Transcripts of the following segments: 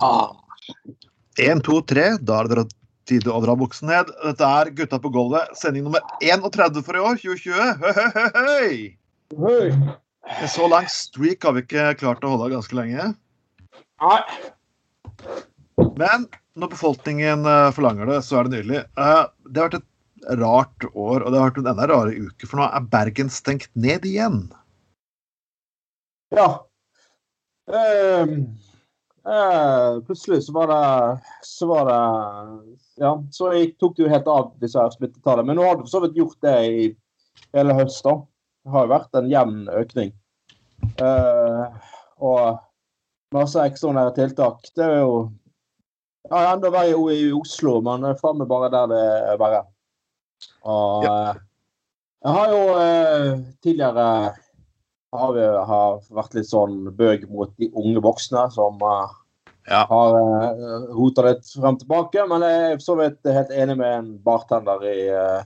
Ah. Én, to, tre. Da er det tid å dra buksen ned. Dette er Gutta på gulvet, sending nummer 31 for i år, 2020. Høy, høy, høy. En så lang streak har vi ikke klart å holde ganske lenge. Nei. Men når befolkningen eh, forlanger det, så er det nydelig. Eh, Det har vært et rart år, og det har vært en enda rarere uke, for nå er Bergen stengt ned igjen. Ja. Ehm, eh, plutselig så var det Så var det Ja, så jeg tok jo helt av disse her smittetallene. Men nå har du for så vidt gjort det i hele høst, da. Det har jo vært en jevn økning. Uh, og masse ekstraordinære tiltak. Det er jo ja, enda verre i, Oslo, men det er bare der det er verre. Og uh, jeg har jo tidligere har vi har vært litt sånn bøg mot de unge voksne som uh, Ja. har uh, rota litt frem tilbake. Men jeg er så vidt helt enig med en bartender i, uh,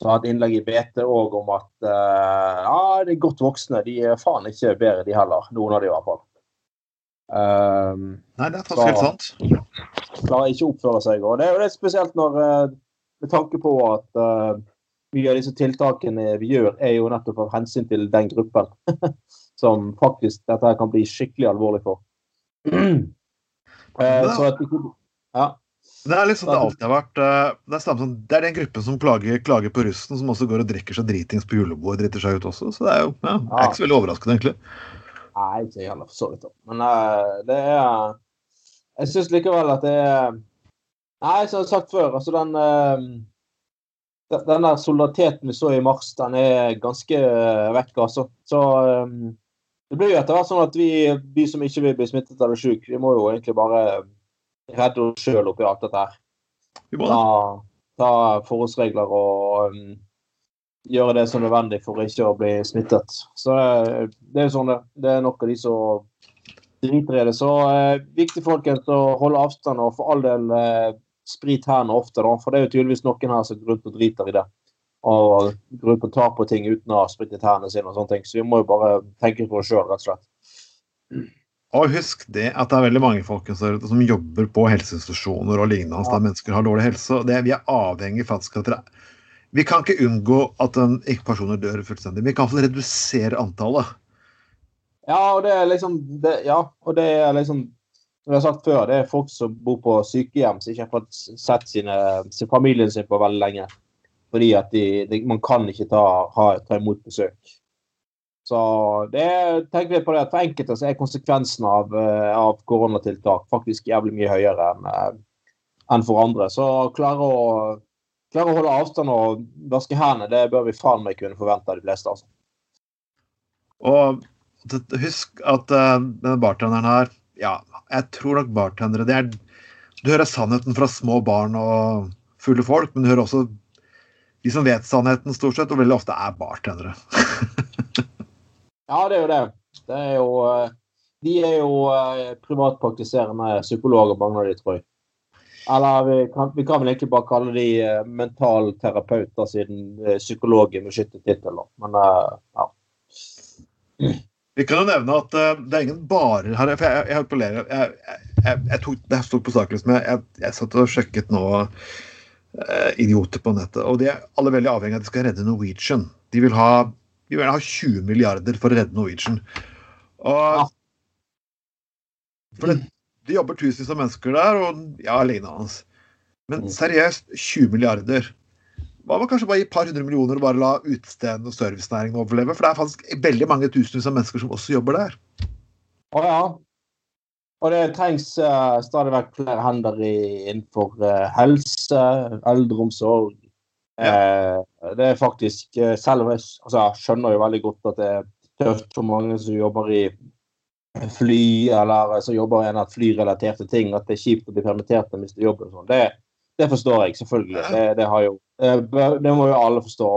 som har et innlegg i BT òg om at uh, ja, de godt voksne de er faen ikke bedre, de heller. Noen av de i hvert fall. Um, Nei, det er faktisk helt sant. klarer ikke å oppføre seg. Og det er jo litt spesielt når eh, med tanke på at eh, mye av disse tiltakene vi gjør, er jo nettopp av hensyn til den gruppen som faktisk dette her kan bli skikkelig alvorlig for. Eh, så at ikke Ja. Det er liksom det alltid har vært. eh, Det er, samme som, det er den gruppen som klager, klager på russen, som også går og drikker seg dritings på julebord, driter seg ut også. Så det er jo ja, det er ikke så veldig overraskende, egentlig. Nei, ikke heller for så vidt. Men eh, det er Jeg syns likevel at det er Nei, som jeg har sagt før, altså den den der solidariteten vi så i mars, den er ganske eh, vekk, altså. Så eh, det blir jo etter hvert sånn at vi, vi som ikke vil bli smittet eller syk, vi må jo egentlig bare redde oss sjøl oppi alt dette her. Ta, ta forholdsregler og um, gjøre det som er nødvendig for ikke å bli smittet. Så eh, det er jo sånn det. Det er nok av de som driter i det. Så eh, viktig folkens å holde avstand og for all del eh, sprit hendene ofte, da. For det er jo tydeligvis noen her som går rundt og driter i det. Og går rundt og tar på ting uten å ha spritet hendene sine og sånne ting. Så vi må jo bare tenke på det sjøl, rett og slett. Og husk det at det er veldig mange folkens der ute som jobber på helseinstitusjoner og lignende, der mennesker har dårlig helse. det, Vi er avhengig faktisk av at Vi kan ikke unngå at en, ikke personer dør fullstendig. Vi kan iallfall redusere antallet. Ja, og det er liksom det, Ja, og det er liksom Som jeg har sagt før, det er folk som bor på sykehjem som ikke har fått sett sine, sin familien sin på veldig lenge. Fordi at de, de, man kan ikke ta, ha, ta imot besøk. Så det tenker vi på det at for enkelte så er konsekvensen av, eh, av koronatiltak faktisk jævlig mye høyere enn eh, enn for andre. Så klare å, klare å holde avstand og vaske hendene, det bør vi faen meg kunne forvente av de fleste. altså. Og husk at uh, denne bartenderen her Ja, jeg tror nok bartendere det er, Du hører sannheten fra små barn og fulle folk, men du hører også de som vet sannheten, stort sett, og veldig ofte er bartendere. Ja, det er jo det. Det er jo eh, De er jo eh, privatpraktiserende psykologer, mange av de, tror jeg. Eller vi kan, vi kan vel egentlig bare kalle de eh, mentalterapeuter, siden eh, psykolog er beskyttet tittel. Men eh, ja. Vi kan jo nevne at uh, det er ingen barer her. For jeg, jeg. Jeg, jeg, jeg, jeg tok, det sto på saken men jeg, jeg satt og sjekket nå uh, idioter på nettet. Og de er alle veldig avhengig av at de skal redde Norwegian. De vil ha, de vil ha 20 milliarder for å redde Norwegian. Og For det, det jobber tusenvis av mennesker der, og ja, lignende hans. Men Mm. seriøst, 20 milliarder. Hva med kanskje bare gi et par hundre millioner og bare la utestedene og servicenæringen overleve? For det er faktisk veldig mange tusenvis av mennesker som også jobber der. Å ja. Og det trengs uh, stadig vekk flere hender i, innenfor uh, helse, eldreomsorg. Eh, det er faktisk Selv om jeg, altså, jeg skjønner jo veldig godt at det er tøft for mange som jobber i fly, eller som jobber i en av flyrelaterte ting, at det er kjipt å bli permittert og miste jobben. sånn. Det, det forstår jeg selvfølgelig. Det, det, har jo, det må jo alle forstå.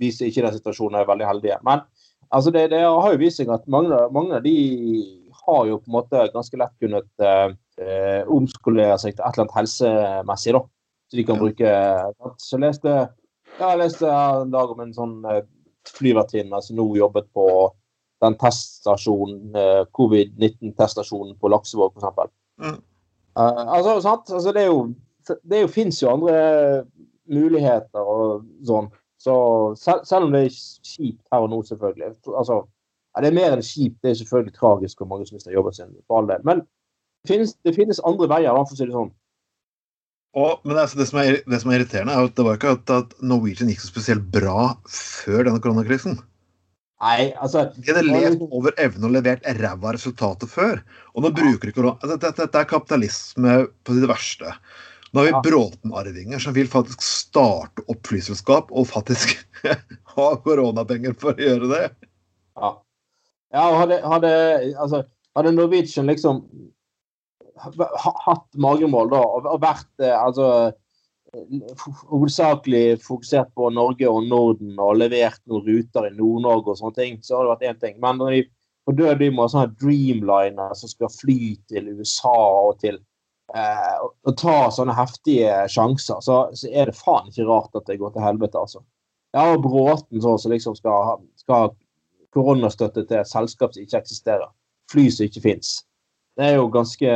Vi som ikke i den situasjonen er veldig heldige. Men altså det, det har jo vist seg at mange, mange av de har jo på en måte ganske lett kunnet eh, eh, omskolere seg til et eller annet helsemessig, da. Så de kan bruke Så jeg leste, ja, jeg leste en dag om en sånn eh, flyvertinne som nå jobbet på den teststasjonen, eh, covid-19-teststasjonen på Laksevåg, f.eks. Mm. Uh, altså, sant? Altså, det er jo Det er jo, fins jo andre muligheter og sånn. Så selv, selv, om det er kjipt her og nå, selvfølgelig altså, ja, Det er mer enn kjipt, det er selvfølgelig tragisk hvor mange som mister jobben sin. for all del. Men det finnes, det finnes andre veier, for å si det sånn. Og, men altså, det, som er, det, som er, irriterende, er at det var ikke at, at Norwegian gikk så spesielt bra før denne koronakrisen. Nei, altså... De hadde levd over evne og levert ræva resultater før. Og nå bruker de korona... Altså, dette, dette, er kapitalisme på det verste. Nå har vi ja. Bråten-arvinger som vil faktisk starte opp flyselskap og faktisk ha koronapenger for å gjøre det. Ja. ja hadde, hadde, altså, hadde Norwegian liksom hatt magemål da, og vært eh, altså hovedsakelig fokusert på Norge og Norden og levert noen ruter i Nord-Norge og sånne ting, så har det vært én ting. Men når de på død by må ha sånne Dreamliner som skal fly til USA og til eh, å ta sånne heftige sjanser, så, så, er det faen ikke rart at det går til helvete, altså. Ja, og Bråten så, som liksom skal, skal ha koronastøtte til et selskap som ikke eksisterer. Fly som ikke fins. Det er jo ganske,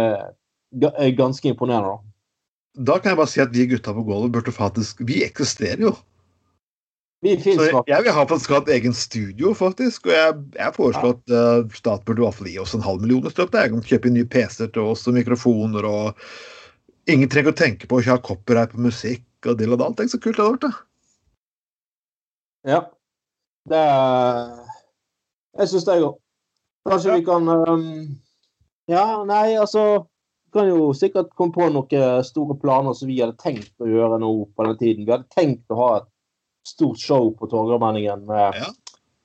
ganske imponerende, da. Da kan jeg bare si at vi gutta på gulvet burde faktisk Vi eksisterer jo. Vi så jeg vil ha faktisk hatt egen studio, faktisk. Og jeg, jeg foreslår at uh, staten burde i hvert fall gi oss en halv million i støtte. Jeg kan kjøpe nye PC-er til oss og mikrofoner og Ingen trenger å tenke på å ikke ha copyright på musikk og dill og dall. Tenk så kult det hadde vært, da. Ja. Det er Jeg syns det er godt. Kanskje ja. vi kan um... Ja, nei, altså kan jo sikkert komme på noen store planer som vi hadde tenkt å gjøre nå på den tiden. Vi hadde tenkt å ha et stort show på Torgallmenningen med, ja.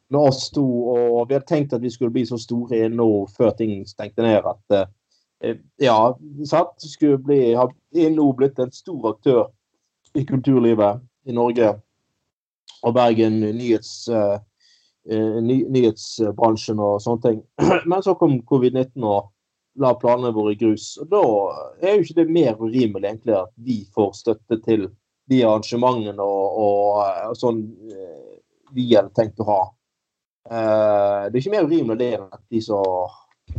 med, oss to. Og vi hadde tenkt at vi skulle bli så store nå før ting stengte ned at uh, ja, satt Skulle bli, har nå blitt en stor aktør i kulturlivet i Norge og Bergen nyhets, uh, ny, nyhetsbransjen og sånne ting. Men så kom covid-19 og la planene våre i grus. Og Da er jo ikke det mer urimelig egentlig at vi får støtte til de arrangementene og, og, og sånn eh, vi hadde tenkt å ha. Uh, det er ikke mer urimelig det enn at de som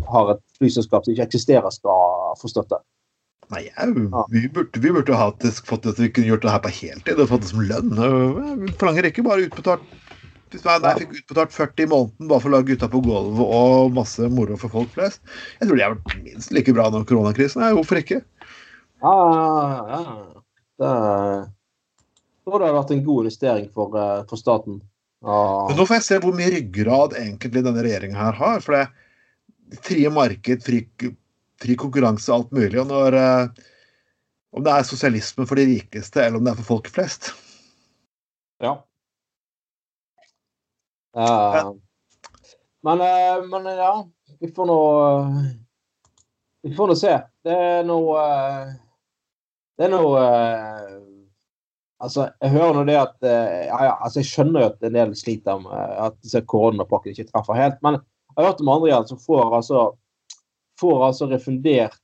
har et flyselskap som ikke eksisterer, skal få støtte. Nei, jeg, vi, burde, vi burde ha fått at vi kunne gjort det her på heltid og fått det som lønn. Vi forlanger ikke bare utbetalt hvis jeg fikk utbetalt 40 i måneden bare for å lage gutta på gulvet og masse moro for folk flest. Jeg tror det er minst like bra når koronakrisen er. Hvorfor ikke? Ja, ja. Det tror det har vært en god investering for, eh, for staten. Ah. Men nå får jeg se hvor mye ryggrad egentlig denne regjeringa her har. For det frie marked, fri, fri konkurranse, alt mulig. Og når, eh, om det er sosialisme for de rikeste, eller om det er for folk flest. Ja. Uh, men, uh, men, ja, vi får nå Vi får nå se. Det er uh, Det er noe Altså, jeg hører nå det at ja, ja, altså Jeg skjønner jo at en del sliter med at disse koronapakkene ikke treffer helt. Men jeg har hørt om andre igjen som får altså får altså refundert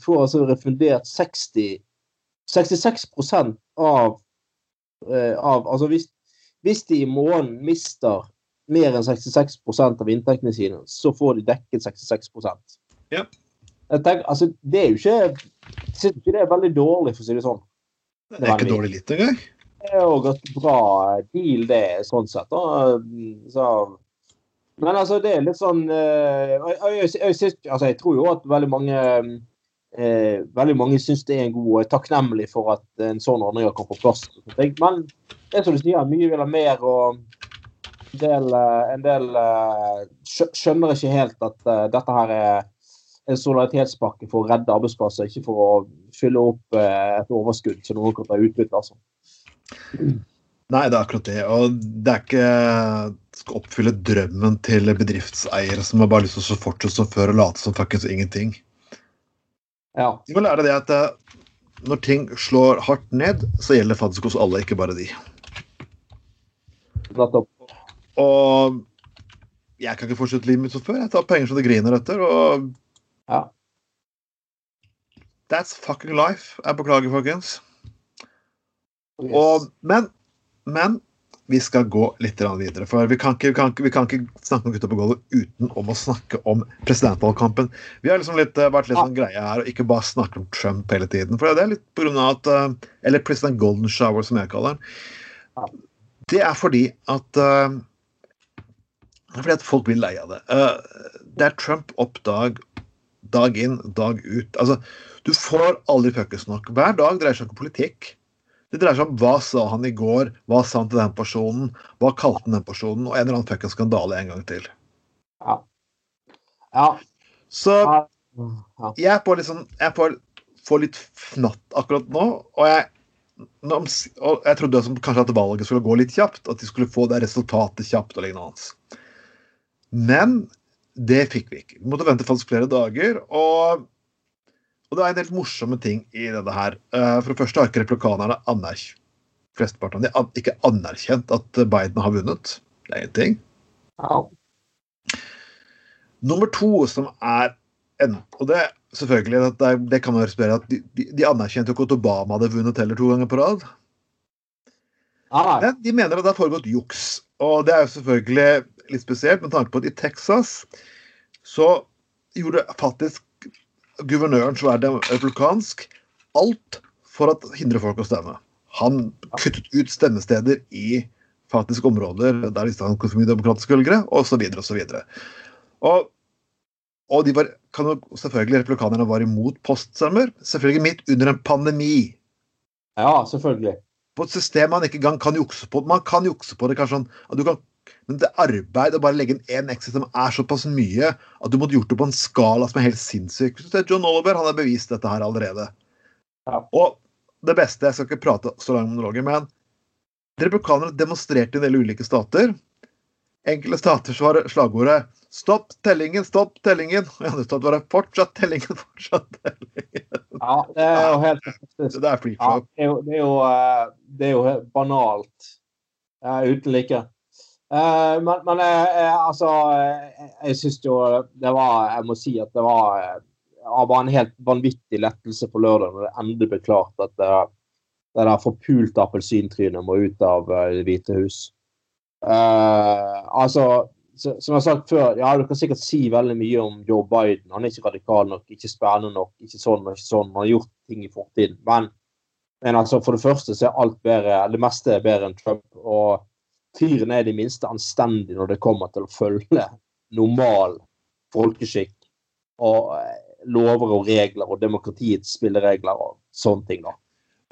får altså refundert 60 66% av Eh, av Altså hvis, hvis de i morgen mister mer enn 66% av inntektene sine, så får de dekket 66% ja. Tenker, altså, Det er jo ikke Jeg syns ikke det er veldig dårlig, for å si det sånn. Det er ikke dårlig litt engang. Det er jo et bra deal, det, sånn sett. Så, men altså, det er litt sånn Jeg, jeg, jeg, synes, altså, jeg tror jo at veldig mange eh, veldig mange syns det er en god og er takknemlig for at en sånn ordning har kommet på plass. Men det er som du sier, mye vil ha mer, og en del, eh, en del eh, skjønner ikke helt at dette her er en solidaritetspakke for å redde arbeidsplasser, ikke for å fylle opp uh, et overskudd som noen kan ta utbytte. Altså. Nei, det er akkurat det. Og det er ikke skal oppfylle drømmen til bedriftseiere som har bare lyst til å fortsette som før og late som fuckings ingenting. Ja. De må lære det at eh, når ting slår hardt ned, så gjelder det faktisk hos alle, ikke bare de. Og jeg kan ikke fortsette livet mitt som før. Jeg tar penger som det griner etter, og ja. That's fucking life. Jeg beklager, folkens. Yes. Og, men, men vi skal gå litt videre. For vi kan, ikke, vi, kan ikke, vi kan ikke, snakke om Gutta på gulvet uten om å snakke om presidentvalgkampen. Vi har liksom litt, eh, vært litt sånn greie her og ikke bare snakke om Trump hele tiden. For det er litt på grunn av at eh, Eller president Golden Shower, som jeg kaller den. Det er fordi at uh, fordi at folk blir lei av det. Det er Trump opp dag, inn, dag ut. Altså, du får aldri fuckes nok. Hver dag dreier seg om politikk. Det dreier seg om hva sa han i går, hva sa han til den personen, hva kalte han den personen, og en eller annen fuckings skandale en gang til. Ja. ja. Så jeg får, liksom, Jeg får litt fnatt akkurat nå, og jeg og jeg trodde kanskje at valget skulle gå litt kjapt, at de skulle få det resultatet kjapt og lignende. Men det fikk vi ikke. Vi måtte vente faktisk flere dager. Og og det er en del morsomme ting i dette her. Eh, for det første har ikke replikanerne anerkjent flesteparten av de ikke anerkjent at Biden har vunnet. Det er én ting. Ja. Nummer to, som er en, Og det selvfølgelig, det, det kan man respondere at de, de, de anerkjente jo ikke at Obama hadde vunnet heller to ganger på rad. Ja. Men de mener at det har foregått juks. Og det er jo selvfølgelig litt spesielt med tanke på at i Texas så gjorde faktisk guvernøren, som er republikansk, alt for å hindre folk å stemme. Han kuttet ut stemmesteder i faktisk områder der visste han var mye demokratiske velgere, osv. osv. Og, og de var, kan jo, selvfølgelig Republikanerne var imot poststemmer. Selvfølgelig midt under en pandemi. Ja, selvfølgelig. På et system man ikke engang kan jukse på. Man kan jukse på det kanskje sånn at du kan men det arbeid å bare legge inn én exit som er såpass mye at du måtte gjort det på en skala som er helt sinnssyk. John Oliver han har bevist dette her allerede. Ja. Og det beste Jeg skal ikke prate så langt om monologer, men republikanere demonstrerte i en del ulike stater. Enkelte stater så var slagordet 'stopp tellingen, stopp tellingen'. Og i andre stater var det 'fortsatt tellingen, fortsatt tellingen'. Ja, det er jo helt fantastisk. Det er ja, det, er jo, det, er jo, eh, det er jo banalt. Uten like. Uh, men, men uh, altså uh, Jeg syns jo det var Jeg må si at det var, det var en helt vanvittig lettelse på lørdag når det endelig ble klart at det, det der forpulte appelsintrynet må ut av Det hvite hus. altså, så, som jeg har sagt før, ja, du kan sikkert si veldig mye om Joe Biden. Han er ikke radikal nok, ikke spennende nok, ikke sånn og ikke sånn. Han har gjort ting i fortiden. Men, men altså, for det første så er alt bedre, det meste er bedre enn Trump. og fyren er i det minste anstendig når det kommer til å følge normal folkeskikk og eh, lover og regler og demokratiets spilleregler og sånne ting. da.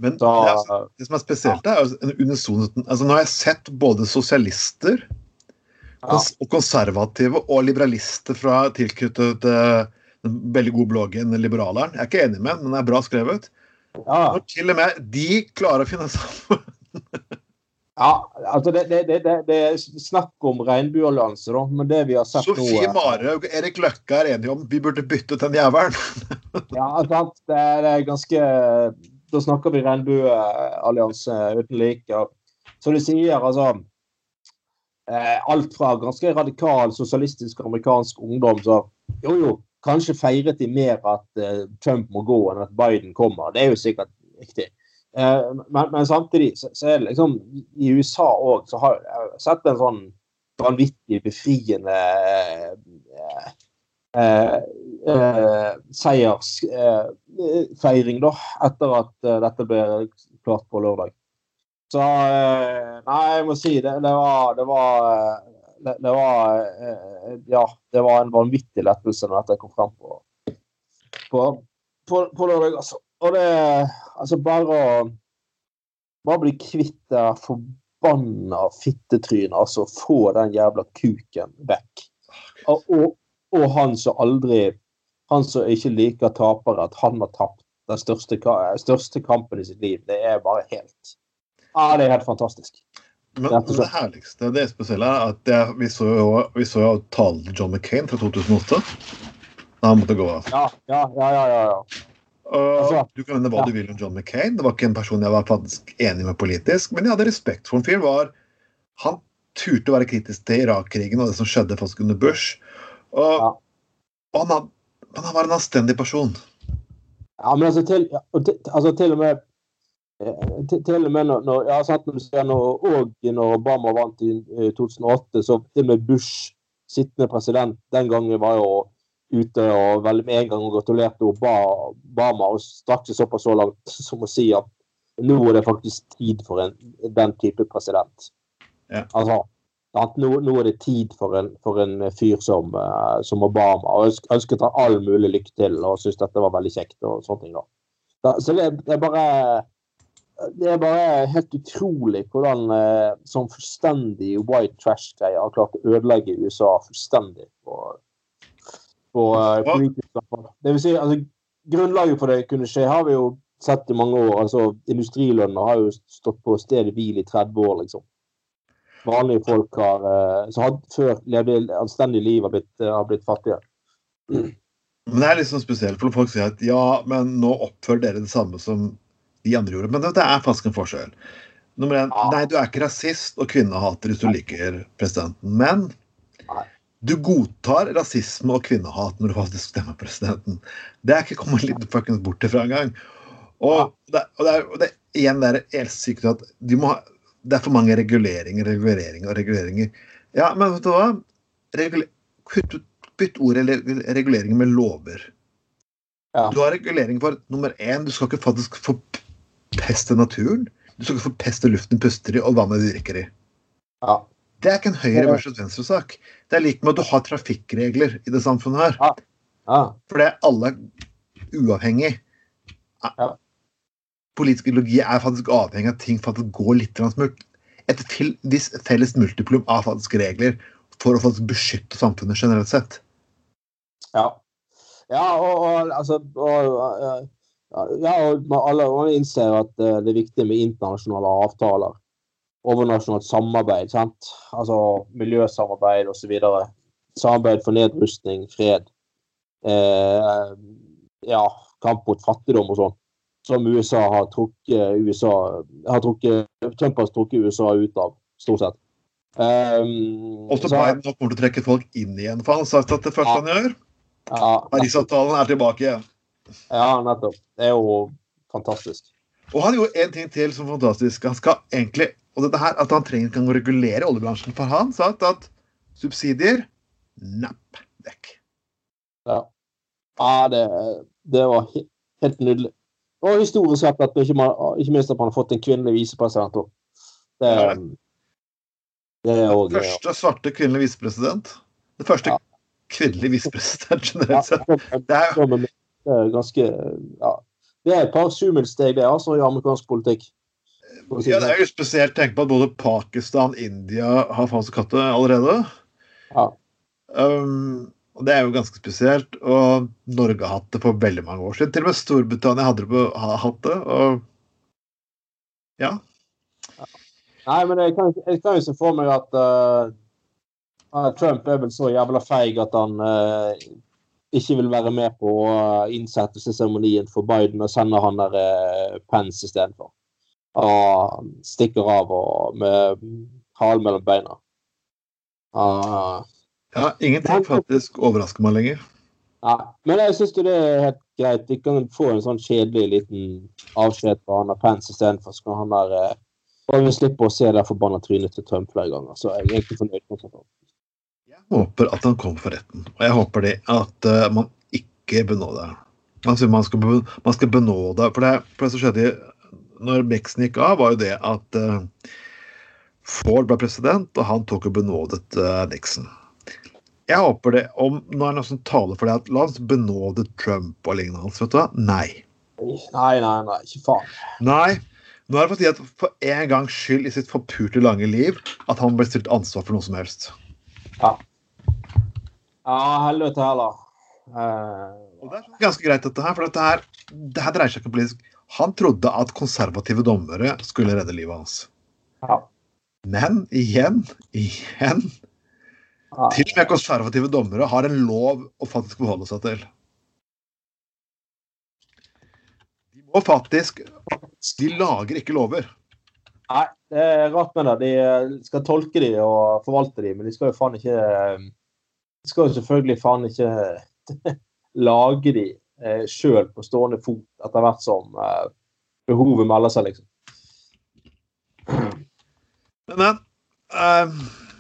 Men da, det, altså, det, som er spesielt, ja. er en unisonheten altså, Nå har jeg sett både sosialister ja. og konservative og liberalister fra tilknyttet uh, den veldig gode bloggen Liberaleren. Jeg er ikke enig med den, men den er bra skrevet. Ja. Når til og med de klarer å finne sammen Ja, altså det, det, det, det, er snakk om regnbueallianse, da. Men det vi har sett Sofie nå Sofie Mare og Erik Løkke er enige om vi burde bytte ut den jævelen. ja, sant. Det er, ganske Da snakker vi regnbueallianse uten like. Som du sier, altså eh, Alt fra ganske radikal sosialistisk amerikansk ungdom så jo, jo, kanskje feiret de mer at eh, Trump må gå enn at Biden kommer. Det er jo sikkert riktig. Eh, men, men, samtidig så, så, er det liksom I USA òg så har jeg sett en sånn vanvittig befriende eh, eh, eh seiersfeiring, da, etter at dette ble klart på lørdag. Så Nei, jeg må si det, det var, det var det, det, var Ja, det var en vanvittig lettelse når dette kom frem på, på, på, på lørdag, altså. Og det Altså, bare å Bare bli kvitt det forbanna fittetrynet. Altså, få den jævla kuken vekk. Og, og, og, han som aldri Han som ikke liker tapere, at han har tapt den største, største kampen i sitt liv. Det er bare helt Ja, det er helt fantastisk. Men, men det herligste, det spesielle, er at det, vi så jo, vi så jo talen til John McCain fra 2008. Da han måtte gå av. Ja, ja, ja. ja, ja. Uh, du kan mene hva ja. du vil om John McCain. Det var ikke en person jeg var faktisk enig med politisk, men jeg hadde respekt for en fyr. var Han turte å være kritisk til Irak-krigen og det som skjedde faktisk under Bush. Og, ja. og han, had, han, var en anstendig person. Ja, men altså til, altså til og med eh, til, til og med når, når, jeg har sett når ser når, og når Obama vant i eh, 2008, så til og med Bush, sittende president, den gangen var jo ute og vel med en gang og gratulerte Oba- Obama og strakk seg såpass så langt som å si at nå er det faktisk tid for en, den type president. Ja. Altså, nå, nå er det tid for en, for en fyr som, eh, som Obama. Og ønsket han all mulig lykke til og syntes dette var veldig kjekt. og sånne ting da. Så det, det er bare det er bare helt utrolig hvordan sånn fullstendig white trash-greier har klart å ødelegge USA fullstendig. på, på eh, politisk plan. Det vil si, altså, grunnlaget for det kunne skje har vi jo sett i mange år. altså Industrilønner har jo stått på stedet hvil i 30 år, liksom. Vanlige folk har, eh, som hadde før levde anstendig liv, har blitt, har blitt fattige. Men det er litt sånn spesielt, for folk sier at ja, men nå oppfører dere det samme som de andre gjorde. Men det, det er faktisk en forskjell. Nummer én, Ja. nei, du er ikke rasist og kvinnehater hvis du liker presidenten. Men. Du godtar rasisme og kvinnehat når du faktisk stemmer presidenten. Det er ikke kommet litt fuckings bort ifra engang. Og, det, og, det er, og det igjen det er helt sykt at de må ha, det er for mange reguleringer, reguleringer og reguleringer. Ja, men vet du hva? Regul kutt bytt ordet reguleringer med lover. Ja. Du har regulering for nummer én, du skal ikke faktisk forpeste naturen. Du skal ikke forpeste luften du puster i og vannet du drikker i. Ja. Det er ikke en høyre Ja. versus venstre-sak. Det er like med at du har trafikkregler i det samfunnet her. ja. For det er alle uavhengig. Ja. Politisk ideologi er faktisk avhengig av at ting faktisk går litt smurt. Et visst felles multiplum av faktisk regler for å faktisk beskytte samfunnet generelt sett. Ja. Ja, og, og altså og, Ja, og man- alle alle innser at eh, det er viktig med internasjonale avtaler. Overnasjonalt samarbeid, sant. Altså miljøsamarbeid osv. Samarbeid for nedrustning, fred. Eh, ja, kamp mot fattigdom og sånn. Som USA har trukket USA har trukket, Trump har trukket USA ut av, stort sett. Um, Også Biden så, kommer til å trekke folk inn igjen, for han har sagt at det første Ja. han gjør ja, Parisavtalen er tilbake igjen. ja, nettopp. Det er jo fantastisk. Og han gjorde en ting til som er fantastisk. Han skal egentlig, og dette her, at han trenger ikke å regulere oljebransjen. For han sa at subsidier napp vekk. Ja, ja det, det var he helt nydelig. Og historisk sett at ikke, man, ikke minst at man har fått en kvinnelig visepresident òg. Det, Ja. det er òg Første svarte kvinnelige visepresident. Det første Ja. kvinnelige visepresident generelt sett. Er det er ganske Ja. Det er et par sjumilssteg, det, altså, i amerikansk politikk. Si ja, det er jo spesielt tenkt på at både Pakistan og India har hatt det allerede. Ja. Um, Det er jo ganske spesielt. Og Norge har hatt det for veldig mange år siden. Til og med Storbritannia hadde det på, har hatt det. og ja. Nei, men jeg kan, jeg kan jo se for meg at uh, Trump er vel så jævla feig at han uh, ikke vil være med på uh, innsettelsesseremonien for Biden og sender han der uh, Pence istedenfor. Og stikker av og med halen mellom beina. Uh, ja. Ingenting faktisk overrasker meg lenger. Ja, Men jeg syns det er helt greit. Vi kan få en sånn kjedelig liten avskjed på han der Pence istedenfor. Så kan han der Og vi slipper å se det forbanna trynet til Trump flere ganger. Så jeg er egentlig fornøyd. med det. Jeg håper at han kommer for retten. Og jeg håper det at uh, man ikke benåder ham. Altså, man, skal man skal benåde For det, for det som skjedde i- når Nixon gikk av, var jo det at eh, Ford ble president, og han tok og benådet eh, Nixon. Jeg håper det om Nå er det noen som taler for det at la oss benåde Trump og lignende hans. Vet du hva? Nei. Nei, nei, nei. Ikke faen. Nei. Nå er det på tide at for en gangs skyld i sitt forpurte lange liv at han ble stilt ansvar for noe som helst. Ja, Ja, helvete heller. Uh, Og det er ganske greit, dette her, for dette her, det her dreier seg ikke om politisk. Han trodde at konservative dommere skulle redde livet hans. ja. Men igjen, igjen Ja. Til og med konservative dommere har en lov å faktisk beholde seg til. De må faktisk De lager ikke lover. Nei, det er rart med det. De eh, skal tolke de og forvalte de, men de skal jo faen ikke eh, De skal jo selvfølgelig faen ikke lage de eh, sjøl på stående fot etter hvert som eh, behovet melder seg, liksom. Men, eh,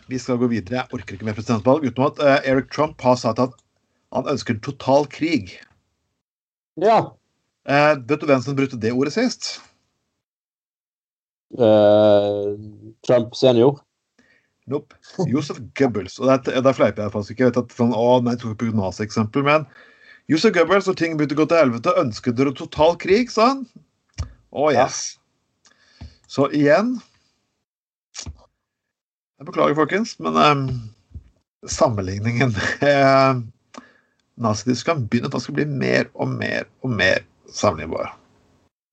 vi skal gå videre. Jeg orker ikke mer presidentvalg utenom at eh, Eric Trump har sagt at han ønsker total krig. Ja. Eh, vet du hvem som brukte det ordet sist? Trump senior. Nope. Josef Goebbels. Og der, der fleiper jeg faktisk ikke. Jeg vet at sånn, å, nei, jeg tok et nazi-eksempel, men Josef Goebbels, og ting begynte å gå til helvete, ønsket dere total krig, sa han. Å, yes. Så igjen Jeg beklager, folkens, men um, sammenligningen med Nazi-Tyskland begynner faktisk å bli mer og mer og mer sammenlignbar.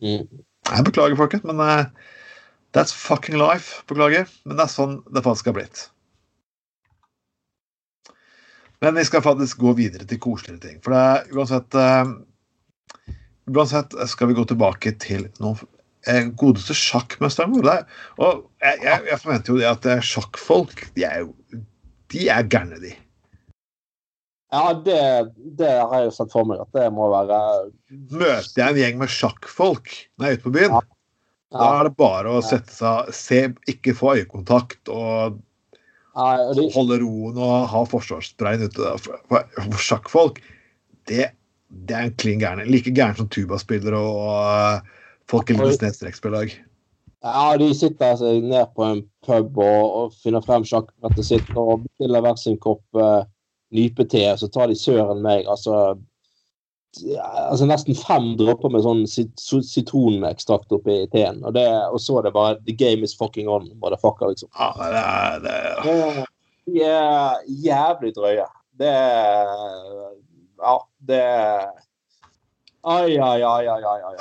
Mm. Jeg beklager, folkens, men uh, that's fucking life. Beklager, men det er sånn det faktisk har blitt. Men vi skal faktisk gå videre til koseligere ting. For det er uansett uh, Uansett skal vi gå tilbake til noen uh, godeste sjakkmesteren vår. Og jeg, jeg, jeg forventer jo det at eh, sjakkfolk, de er jo De er gærne, de. Ja, det, det har jeg jo sett for meg at det må være Møter jeg en gjeng med sjakkfolk når jeg er ute på byen, Ja. da er det bare å sette seg Se, ikke få øyekontakt og de, holde roen og ha forsvarssprayen ute. For, for, for sjakkfolk, det, det er en klin gærne. Like gæren som tubaspillere og og folk i Lindesnes trekkspillag. ja, de sitter seg ned på en pub og, og finner frem sjakkbrettet sitt og bestiller hver sin kopp uh, nypete, så tar de søren meg. Altså, altså nesten fem dråper med sånn sitronekstrakt oppi teen. Og, det, og så er det bare The game is fucking on, motherfucker, liksom. Ja, det det De er jævlig drøye. Det er Ja, det Ai, ai, ai, ai, ai. ai.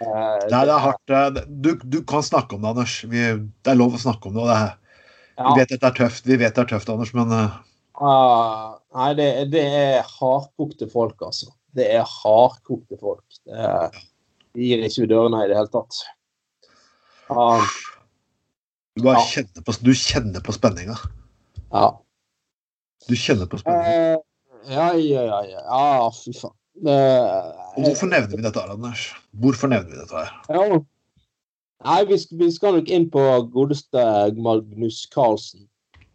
Eh, Nei, det er hardt. eh, Du, du kan snakke om det, Anders. Vi, det er lov å snakke om det. det ja. Vi vet at det er tøft, vi vet det er tøft, Anders, men Ah, nei, det, det er hardkokte folk, altså. Det er hardkokte folk. Det er, de gir ikke ut dørene i det hele tatt. Uh, du Ja. kjenner, på, du kjenner på spenninga. ja. Du kjenner på spenninga. Uh, ja, ja, ja, ja. Ja, fy faen. Hvorfor nevner vi dette, Anders? Hvorfor nevner vi dette her? Ja. Nei, vi vi skal nok inn på godeste Magnus Carlsen.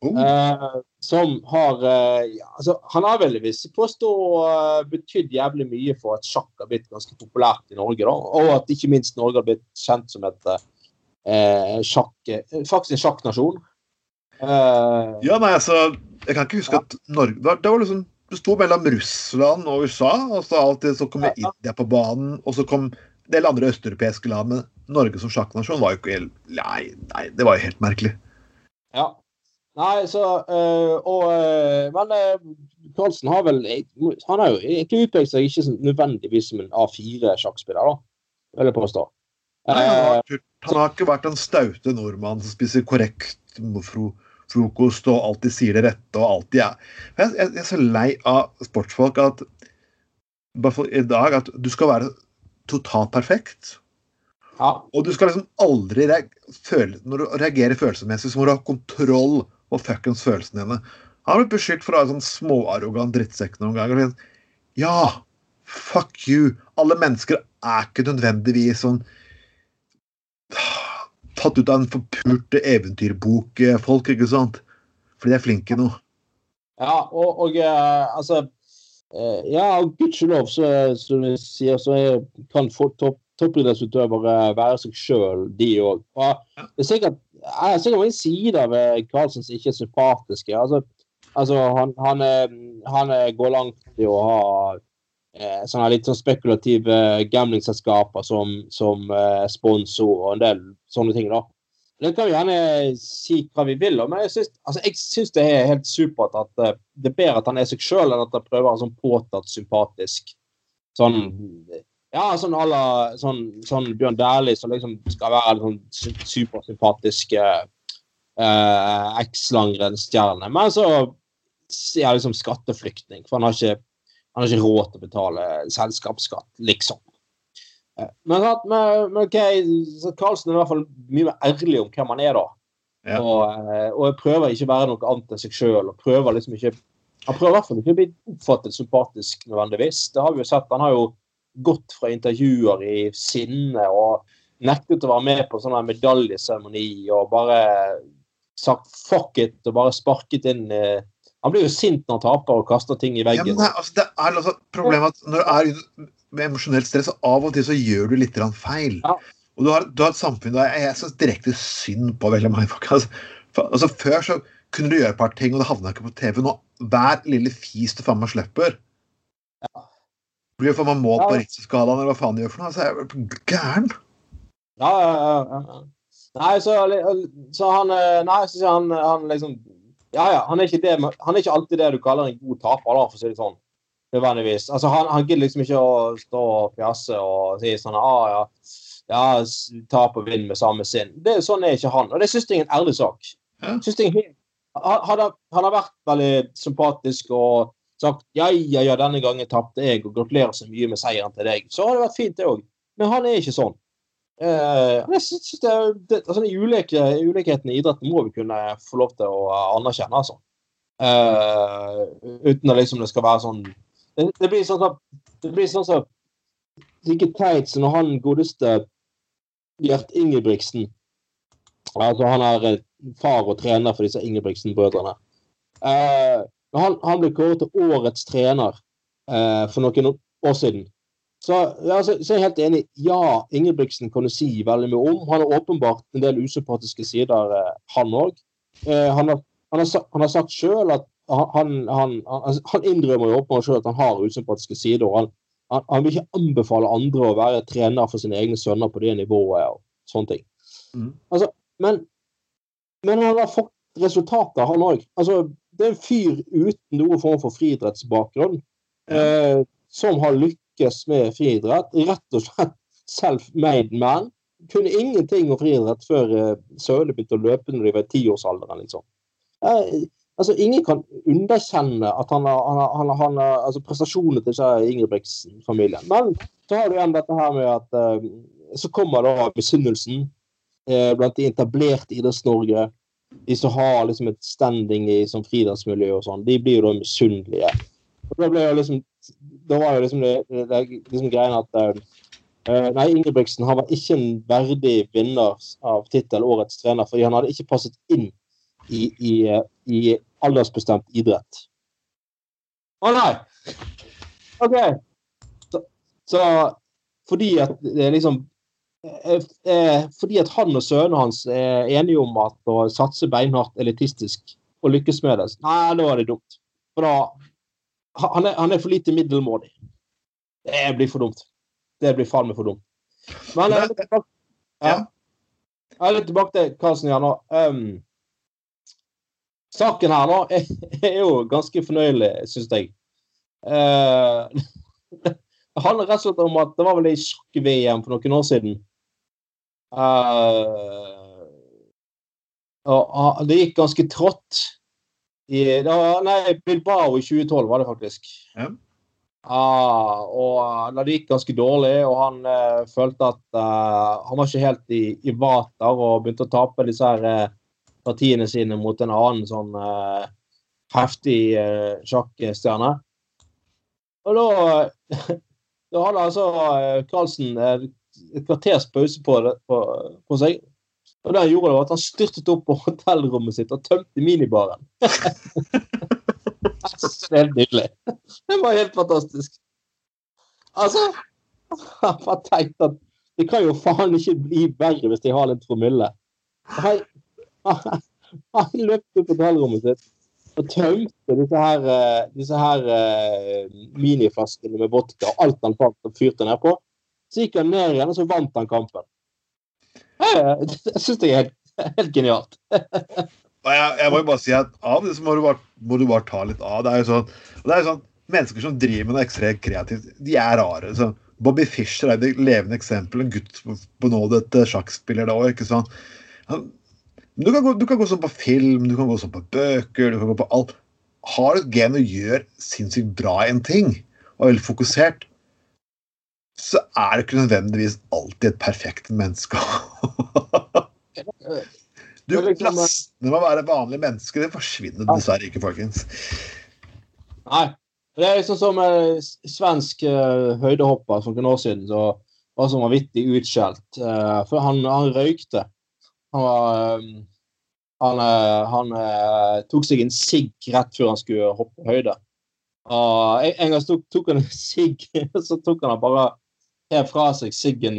Oh, Eh, som har eh, ja, altså, Han har vel hvis jeg påstå eh, betydd jævlig mye for at sjakk har blitt ganske populært i Norge. da, Og at ikke minst Norge har blitt kjent som et eh, sjakk eh, Faktisk en sjakknasjon. Eh, Ja, nei, altså Jeg kan ikke huske at Norge Det var, det var liksom det sto mellom Russland og USA, og så alltid så kom Ja. India på banen, og så kom en del andre østeuropeiske land, men Norge som sjakknasjon var jo ikke helt Nei, nei, det var jo helt merkelig. ja. Nei, så øh, Og øh, Men Karlsen Carlsen har vel Han har jo egentlig utpekt seg ikke nødvendigvis som en A4-sjakkspiller, da, vil jeg påstå. Nei, han, Eh, har, han har ikke vært den staute nordmannen som spiser korrekt fro, frokost og alltid sier det rette og alltid er jeg, jeg, jeg er så lei av sportsfolk at i dag at du skal være totalt perfekt. ja. Og du skal liksom aldri føle, Når du reagerer følelsesmessig, så må du ha kontroll på fuckings følelsene dine. Han har blitt beskyldt for å være sånn småarrogant drittsekk noen ganger. og Ja, fuck you. Alle mennesker er ikke nødvendigvis sånn Tatt ut av en forpurte eventyrbok-folk, ikke sant? Fordi de er flinke nå. Ja, og, og uh, altså uh, Ja, gudskjelov, så, som du sier, så kan folk- topp, toppidrettsutøvere være seg sjøl, de òg. Det er sikkert jeg er sikkert mange sider ved Karlsen som ikke er sympatiske. Altså, altså han, han, er, han er, går langt i å ha eh, sånne litt sånn spekulative gamblingselskaper som, som eh, sponsor og en del sånne ting. da. Det kan vi gjerne si hva vi vil men jeg syns, altså, jeg syns det er helt supert at eh, det er bedre at han er seg sjøl, enn at han prøver å være sånn påtatt sympatisk. Sånn ja, sånn à la sånn, sånn Bjørn Dæhlie som liksom skal være en sånn su- supersympatisk eh, eh, eks-langrennsstjerne. Men så sier jeg liksom skatteflyktning, for han har ikke, han har ikke råd til å betale selskapsskatt, liksom. Eh, Men, men, men ok, så Karlsen er i hvert fall mye mer ærlig om hvem han er, da. Ja. Og, eh, og prøver ikke å være noe annet enn seg sjøl. Liksom ikke Han prøver i hvert fall ikke å bli oppfattet sympatisk nødvendigvis. Det har vi jo sett. Han har jo gått fra intervjuer i sinne og nektet å være med på sånn medaljeseremoni og bare sagt fuck it og bare sparket inn eh, Han blir jo sint når han taper og kaster ting i Ja, veggen. men det, altså, det er altså problemet at når du er med emosjonelt stress, av og til så gjør du litt feil. Ja. Og du har, du har et samfunn der jeg syns direkte synd på veldig mange folk. Altså, for, altså, før så kunne du gjøre et par ting, og det havna ikke på TV. Nå, hver lille fis du faen meg slipper Blir jo faen meg målt på. Richter-skalaen, eller hva faen de gjør for noe. Altså, jeg er gæren. Ja, ja, ja. Nei, så, så han eh, Nei, så sier han, han liksom Ja, ja, han er, ikke det, han er ikke alltid det du kaller en god taper, da, for å si det sånn. Nødvendigvis. Altså, han, han gidder liksom ikke å stå og fjase og si sånn ah, ja, ja, tap og vinn med samme sinn. Det, sånn er ikke han. Og det syns jeg er en ærlig sak. Synes jeg, han, han har vært veldig sympatisk og sagt ja, ja, ja, denne gangen tapte jeg, og gratulerer så mye med seieren til deg. Så har det vært fint, det òg. Men han er ikke sånn. Uh, jeg synes det, det, altså, ulike, Ulikheten i idretten må vi kunne få lov til å anerkjenne, altså. Uh, uten at liksom det skal være sånn Det, blir sånn som det blir sånn som like teit som når han godeste Gjert Ingebrigtsen Altså han er eh, far og trener for disse Ingebrigtsen-brødrene. Eh, når han, han ble kåret til årets trener eh, for noen år siden. Så, ja, så, så er jeg helt enig. Ja, Ingebrigtsen kan du si veldig mye om. Han har åpenbart en del usympatiske sider, eh, han òg. Eh, han, har- han, han har sagt sjøl at han, han, han, han innrømmer jo åpenbart sjøl at han har usympatiske sider. og han, han, han vil ikke anbefale andre å være trener for sine egne sønner på det nivået. og sånne ting. Mm. Altså, men, men han har fått resultater, han òg. Altså, det er en fyr uten noen form for friidrettsbakgrunn eh, som har lykkes med friidrett. Rett og slett self-made man. Kunne ingenting om friidrett før eh, sønnene begynte å løpe når de var i tiårsalderen. Liksom. Eh, altså, ingen kan underkjenne at han har, han har, han har, han har altså, prestasjonene til disse Ingebrigtsen-familien. Men så har du igjen dette her med at eh, så kommer da misunnelsen eh, blant de etablerte Idretts-Norge. De som har liksom et standing i sånn friidrettsmiljø og sånn, de blir jo da misunnelige. Da ble jo liksom Da var jo liksom det, det, det liksom greien at eh, Nei, Ingebrigtsen han var ikke en verdig vinner av tittel Årets trener, fordi han hadde ikke passet inn i, i, i aldersbestemt idrett. Å nei! OK. Så, så fordi at det er liksom Fordi at han og sønnene hans er enige om at å satse beinhardt elitistisk og lykkes med det, nei, da er det dumt. For da han er, han er for lite middelmådig. Det blir for dumt. Det blir faen meg for dumt. Men jeg er ja. Jeg er litt tilbake til Karlsen igjen nå. Um, saken her nå er, er jo ganske fornøyelig, syns jeg. Uh, det handler rett og slett om at det var vel i sjakk-VM for noen år siden. Uh, det gikk ganske trått. I, det var, nei, Bilbao i 2012 var det faktisk. Ja. Ah, og ah, det gikk ganske dårlig, og han eh, følte at eh, han var ikke helt i, i vater og begynte å tape disse her eh, partiene sine mot en annen sånn eh, heftig eh, sjakkstjerne. Og da, da hadde altså Karlsen eh, et kvarters pause på, det, på, på seg. Og det han gjorde, var at han styrtet opp på hotellrommet sitt og tømte minibaren. det er helt nydelig. Det var helt fantastisk. Altså Jeg bare tenkte at det kan jo faen ikke bli verre hvis de har litt promille. Han, han, han løp opp på hotellrommet sitt og tømte disse her, eh, disse her eh, miniflaskene med vodka og alt han fant og fyrte nedpå. Så gikk han ned igjen, og så vant han kampen. Jeg, jeg syns det er helt, helt genialt. Jeg, jeg må jo bare si at av det så må du bare, må du bare ta litt av. Det er jo sånn, det er jo sånn Mennesker som driver med noe ekstremt kreativt, de er rare. Så Bobby Fischer er et levende eksempel. En gutt på, nå, det dette sjakkspiller da òg. sant? Du, kan gå, du kan gå sånn på film, du kan gå sånn på bøker, du kan gå på alt. Har du et gen og gjør sinnssykt bra en ting, og er veldig fokusert, så er det ikke nødvendigvis alltid et perfekt menneske. Du, er liksom- Plassene med å være vanlig menneske det forsvinner dessverre ikke, folkens. Nei. Det er liksom som en svensk uh, høydehopper for noen år siden så var som vanvittig utskjelt. Uh, for han, han, røykte. Han var um, Han, uh, han tok seg en sigg rett før han skulle hoppe høyde. Uh, en, en gang tok, tok han en sigg, så tok han bare hev fra seg siggen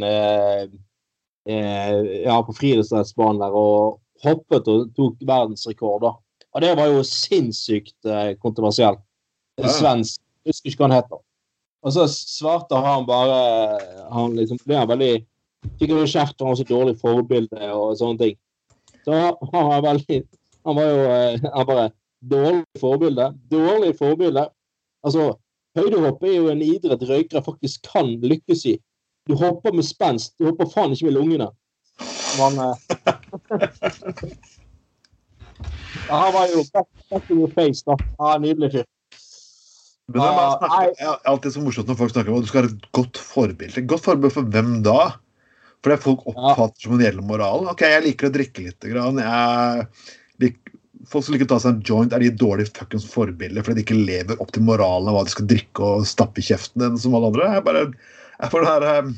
ja, på friidrettsbanen der og hoppet og tok verdensrekord. da. Og det var jo sinnssykt kontroversielt svensk. Jeg husker ikke hva han heter. Og så svarte han bare Han liksom ble veldig Fikk jo kjeft han var så dårlig forbilde og sånne ting. Så han var veldig Han var jo eh, han bare Dårlig forbilde. Dårlig forbilde. Altså, høydehopp er jo en idrett røykere faktisk kan lykkes i. Du hopper med spenst. Du hopper faen ikke med lungene. Men, eh, ja, han var jo back in your face, da. Ja, nydelig fyr. Men det er snakker, er alltid så morsomt når folk snakker om at du skal ha et godt forbilde. Godt forbilde for hvem da? For det folk oppfatter som en gjeldende moral. OK, jeg liker å drikke litt. Grann. Jeg, folk som liker å ta seg en joint, er de dårlige fuckings forbilder fordi de ikke lever opp til moralen av hva de skal drikke og stappe i kjeften din som alle andre. Jeg bare jeg får det her eh,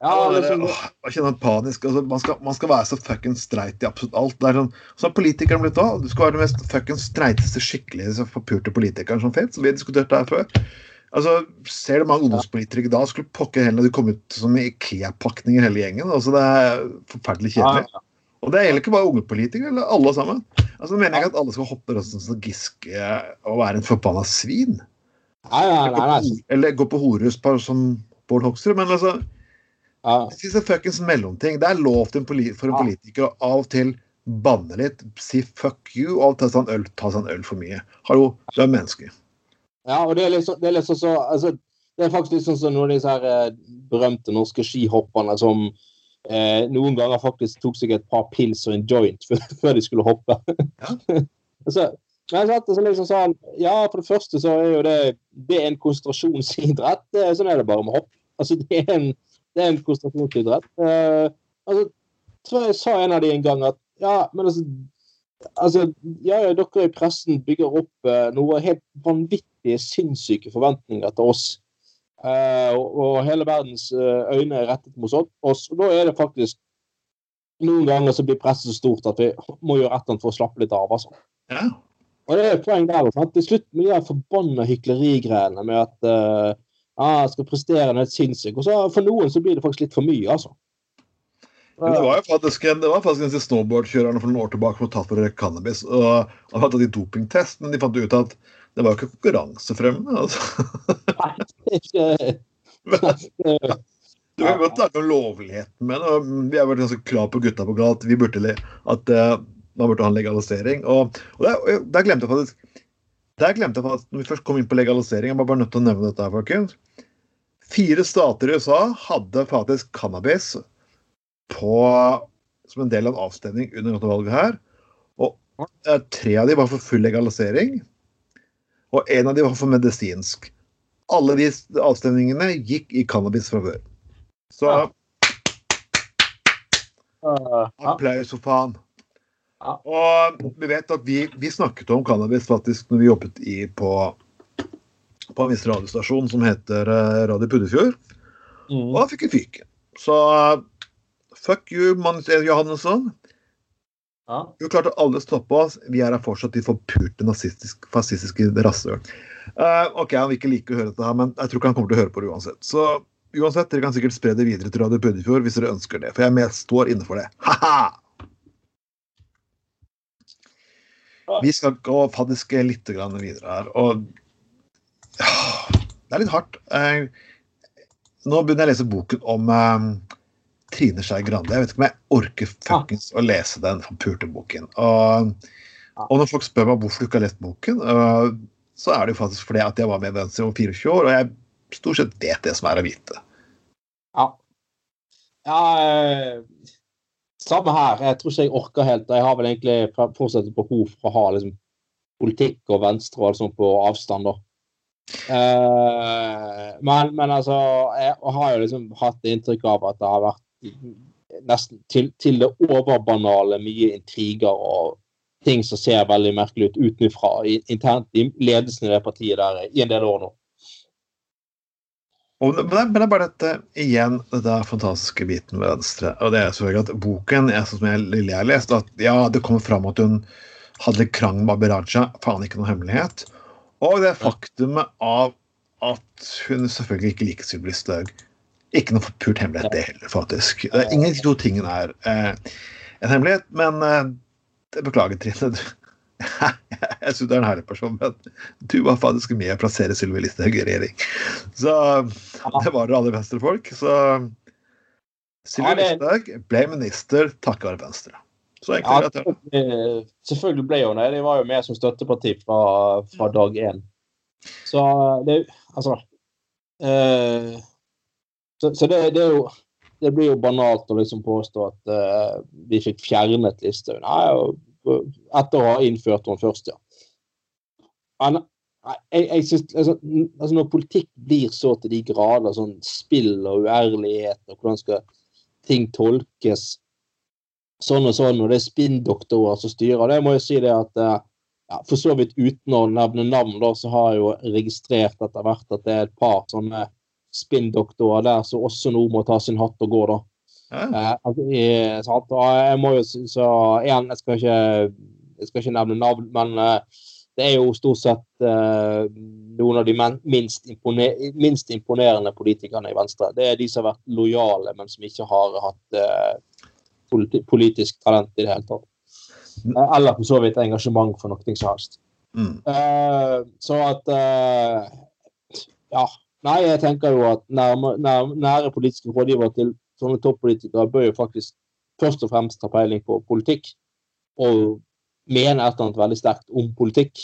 ja, liksom, åh, jeg kjenner panisk. Altså, man, skal, man, skal, være så fuckings streit i absolutt alt. Det er sånn, så har politikeren blitt òg. Du skal være den mest fuckings streiteste, skikkelige, forpurte politikeren som fins. Vi har diskutert det her før. Altså, Ser du mange ungdomspolitikere i dag, skulle pokker heller de kom ut som Ikea-pakninger hele gjengen. altså Det er forferdelig kjedelig. Ja, ja. Og det gjelder ikke bare unge politikere, eller alle sammen. Altså, mener jeg ikke at alle skal hoppe røsten som Giske og være en forbanna svin. Nei, nei, nei, nei. Eller gå på horehus som Bård Hoksrud. Men altså ja. Det fins fuckings mellomting. Det er lov for en politiker å av og til banne litt, si fuck you, og ta seg en øl, ta seg en øl for mye. Hallo, du er menneske. Ja, og det er liksom, det er liksom så altså, Det er faktisk sånn som noen av disse her eh, berømte norske skihopperne som eh, noen ganger faktisk tok seg et par pils og en joint før, de skulle hoppe. Ja. men jeg så liksom sånn, ja, For det første så er jo det det er en konsentrasjonsidrett. Sånn er det bare med hopp. Altså, det er en det er en konsentrasjonsidrett. Eh, altså, tror jeg sa en av de en gang at ja, men altså, altså ja, ja, dere i pressen bygger opp eh, noe helt vanvittige, sinnssyke forventninger til oss. Uh, og, hele verdens øyne er rettet mot oss. Og da er det faktisk noen ganger så blir presset så stort at vi må gjøre et eller annet for å slappe litt av. altså. Ja. Og det er et poeng der. Sant? Til slutt med de forbanna hyklerigreiene med at ah, skal prestere noe sinnssykt. Og så for noen så blir det faktisk litt for mye, altså. Men det var jo faktisk en, det var faktisk en snowboardkjørerne for noen år tilbake som tatt for cannabis. og Han hadde de dopingtest, men de fant ut at det var jo ikke konkurransefremmende. Altså. Nei, ikke... Du kan godt snakke om lovligheten med det. Vi har vært ganske klar på gutta på gata at vi burde at uh, man burde ha en legalisering. Og, og der, der, glemte jeg faktisk der glemte jeg faktisk, når vi først kom inn på legalisering, jeg var bare nødt til å nevne dette. her, folkens. Fire stater i USA hadde faktisk cannabis på, som en del av en avstemning under dette valget her. Og eh, tre av de var for full legalisering, og en av de var for medisinsk. Alle de avstemningene gikk i cannabis fra før. Så Applaus for faen. Ja. Og vi vet at vi, vi, snakket om cannabis faktisk når vi jobbet i, på, på en viss radiostasjon som heter uh, Radio Puddefjord. Mm. Og da fikk vi fyken. Så uh, fuck you, Magnus. Johannesson. Ja. klart at alle stopper oss. Vi er her fortsatt de forpurte nazistisk, fascistiske rasshøl. Uh, OK, han vil ikke like å høre dette, her, men jeg tror ikke han kommer til å høre på det uansett. Så uansett, dere kan sikkert spre det videre til Radio Puddefjord hvis dere ønsker det. For jeg med står inne for det. Ha-ha! Vi skal gå faddiske litt videre her. Og det er litt hardt. Eh, nå begynner jeg å lese boken om um, Trine Skei Grande. Jeg vet ikke om jeg orker fuckings å lese den forpulte boken. Og, og, når folk spør meg hvorfor du ikke har lest boken, uh, så er det jo faktisk fordi at jeg var med i Venstre om 24 år, og jeg stort sett vet det som er å vite. Ja. Ja, samme her. Jeg tror ikke jeg orker helt. Jeg har vel egentlig fortsatt behov for å ha liksom, politikk og Venstre og alt sånt på avstand. da. Uh, men, men, altså, jeg har jo liksom hatt inntrykk av at det har vært nesten til, til det overbanale mye intriger og ting som ser veldig merkelig ut utenfra, internt i ledelsen i det partiet der i en del år nå. Og, men, det, er bare dette igjen, dette fantastiske biten med Venstre. Og det er selvfølgelig at boken jeg, som jeg, jeg har lest, at ja, det kommer fram at hun hadde krangel med Abiraja. Faen ikke noe hemmelighet. Og det faktumet av at hun selvfølgelig ikke liker Sylvi Listhaug. Ikke noe pult hemmelighet, det heller, faktisk. Ingen av de to tingene er eh, en hemmelighet, men eh, beklager, Trine. jeg syns du er en herlig person, men du var faktisk med å plassere Sylvi Listhaug i regjering. Så det var dere alle venstrefolk. Så Sylvi Listhaug ble minister takket være Venstre. Ja. Selvfølgelig ble hun det. De var jo med som støtteparti fra, fra dag én. Så det Altså eh, Så, så det, det, jo det blir jo banalt å liksom påstå at uh, vi fikk fjernet Listhaug. Etter å ha innført henne først, ja. Men jeg, jeg synes, altså, altså, Når politikk blir så til de grader sånn spill og uærlighet, og hvordan skal ting tolkes sånn og sånn, og det er spinndoktorer som styrer Det må jeg si det at eh, ja, For så vidt uten å nevne navn, da, så har jeg jo registrert etter hvert at det er et par sånne spinndoktorer der som også nå må ta sin hatt og gå, da. Eh, altså, jeg, jeg må jo så igjen, jeg skal ikke, jeg skal ikke nevne navn, men eh, det er jo stort sett eh, noen av de minst, imponer, minst, imponerende politikerne i Venstre. Det er de som har vært lojale, men som ikke har hatt uh, politi politisk talent i det hele tatt. Mm. Eller for så vidt engasjement for noe som helst. Mm. så at Ja. Nei, jeg tenker jo at nære, nære, politiske rådgivere til sånne toppolitikere bør jo faktisk først og fremst ta peiling på politikk og mene et eller annet veldig sterkt om politikk.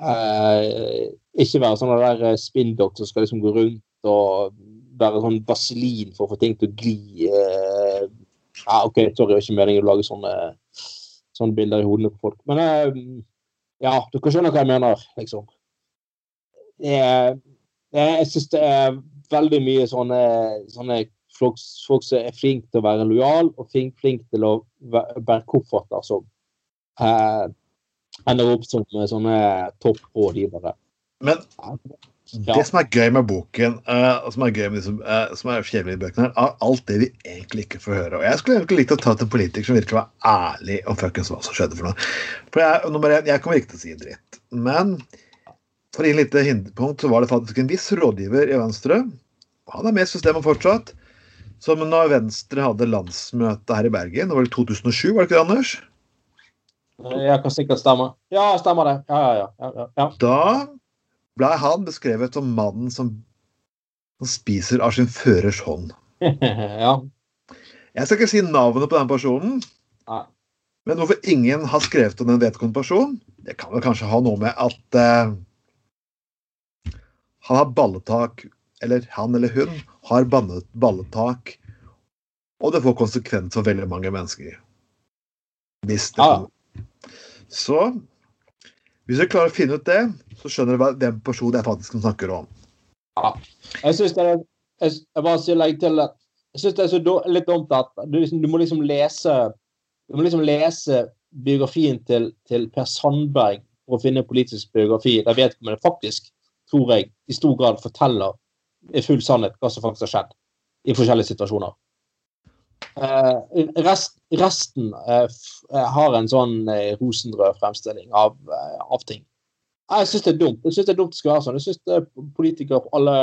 Eh, ikke være sånn der eh, spinndokk som skal liksom gå rundt og være sånn vaselin for å få ting til å gli. Eh, ja, OK, sorry, det er ikke meningen å lage sånne, sånne bilder i hodene på folk. Men eh, ja, dere skjønner hva jeg mener, liksom. Jeg, jeg syns det er veldig mye sånne, sånne folk, folk, som er flinke til å være lojal og flinke flink til å være kofferter som eh, ender opp som sånne topprådgivere. Men ja. det som er gøy med boken, uh, som er gøy med liksom, uh, som er kjedelig i bøkene, er alt det vi egentlig ikke får høre. Og Jeg skulle egentlig likt å ta til en politiker som virkelig var ærlig om fuckings hva som skjedde for noe. For jeg, nummer én, jeg kommer ikke til å si dritt. Men for i et lite hinderpunkt, så var det faktisk en viss rådgiver i Venstre. Han er med i systemet fortsatt som når Venstre hadde landsmøte her i Bergen, det var i 2007, var det ikke det, Anders? Jeg kan sikkert stemme. Ja, stemmer det. Ja, ja, ja. ja. Da ble han beskrevet som mannen som, som spiser av sin førers hånd. ja. Jeg skal ikke si navnet på den personen. Nei. Men hvorfor ingen har skrevet om den vedkommende personen, det kan vel kanskje ha noe med at uh, han har balletak, eller han eller hun, har bannet balletak, og det får konsekvens for veldig mange mennesker. Hvis det ah. Så hvis du klarer å finne ut det, så skjønner du hvem personen jeg faktisk snakker om. Ja. Jeg syns det er jeg, jeg bare sier legg til at jeg synes det er så litt dumt at du, liksom, du, må liksom lese du må liksom lese biografien til, til Per Sandberg for å finne politisk biografi der vedkommende faktisk, tror jeg, i stor grad forteller i full sannhet hva som faktisk har skjedd i forskjellige situasjoner. Eh, rest, resten eh, har en sånn eh, rosenrød fremstilling av, av ting. Jeg syns det er dumt. Jeg synes det er dumt det skal være sånn. Jeg syns politikere på alle,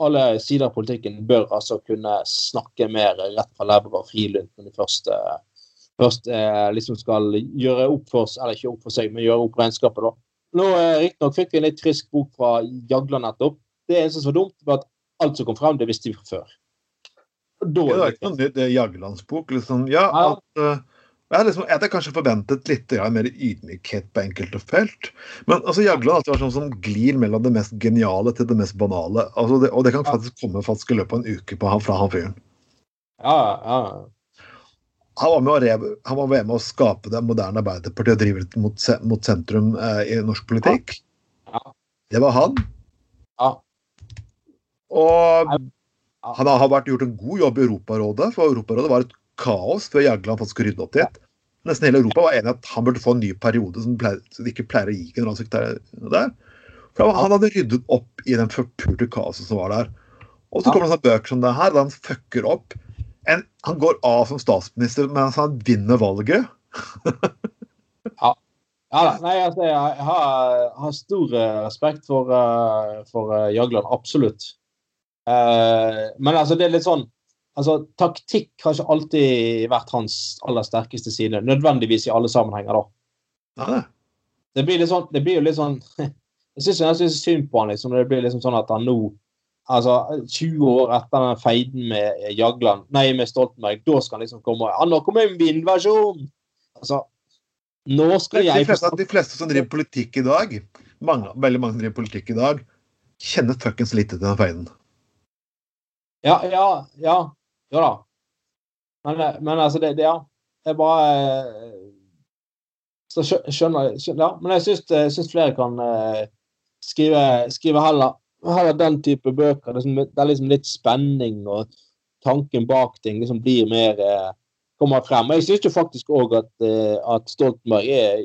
alle, sider av politikken bør altså kunne snakke mer rett fra lever og frilunt når de først, først liksom skal gjøre opp for eller ikke opp for seg, men gjøre opp regnskapet. da. Nå Riktignok fikk vi en litt frisk bok fra Jagla nettopp, det eneste som var dumt, var at alt som kom frem, det visste vi fra før. det var ikke noe nytt Jaglandsbok. Liksom. Ja, at, uh, jeg, liksom, jeg hadde kanskje forventet litt ja, mer ydmykhet på enkelte felt. Men altså, Jagland alltid vært sånn som glir mellom det mest geniale til det mest banale. Altså, det, og det kan faktisk komme faktisk i løpet av en uke på fra han fyren. Ja, ja. Han var, med å, han var med å skape det moderne Arbeiderpartiet og drive det mot, mot sentrum eh, i norsk politikk. Ja. Det var han. Ja. Og han har vært gjort en god jobb i Europarådet, for Europarådet var et kaos før Jagland faktisk rydde opp dit. nesten hele Europa var enig at han burde få en ny periode som, pleier, de ikke pleier å gi generalsekretær der. For Han hadde ryddet opp i den forpulte kaoset som var der. Og så kommer det sånne bøker som det her, der han fucker opp. En, han går av som statsminister mens han vinner valget. ja. ja. Nei, altså, jeg har, har stor eh, respekt for, uh, for uh, Jagland. Absolutt. Men altså, det er litt sånn altså, Taktikk har ikke alltid vært hans aller sterkeste side. Nødvendigvis i alle sammenhenger, da. Ja, det. blir litt sånn, det blir jo litt sånn Jeg syns synd på han liksom, når det blir liksom sånn at han nå altså 20 år etter den feiden med Jagland, nei, med Stoltenberg, da skal han liksom komme og Nå kommer en vindversjon! Altså, nå skal jeg de fleste, de fleste som driver politikk i dag, mange, veldig mange som driver politikk i dag, kjenner fuckings lite til den feiden. Ja, ja, ja. Ja da. Men, men altså, det, det Ja. Jeg bare så skjønner, jeg Ja, men jeg syns flere kan skrive, skrive heller, heller, den type bøker. Det er, liksom, det er, litt spenning, og tanken bak ting liksom blir mer uh, kommer frem. Og jeg syns faktisk òg at, uh, at, Stoltenberg er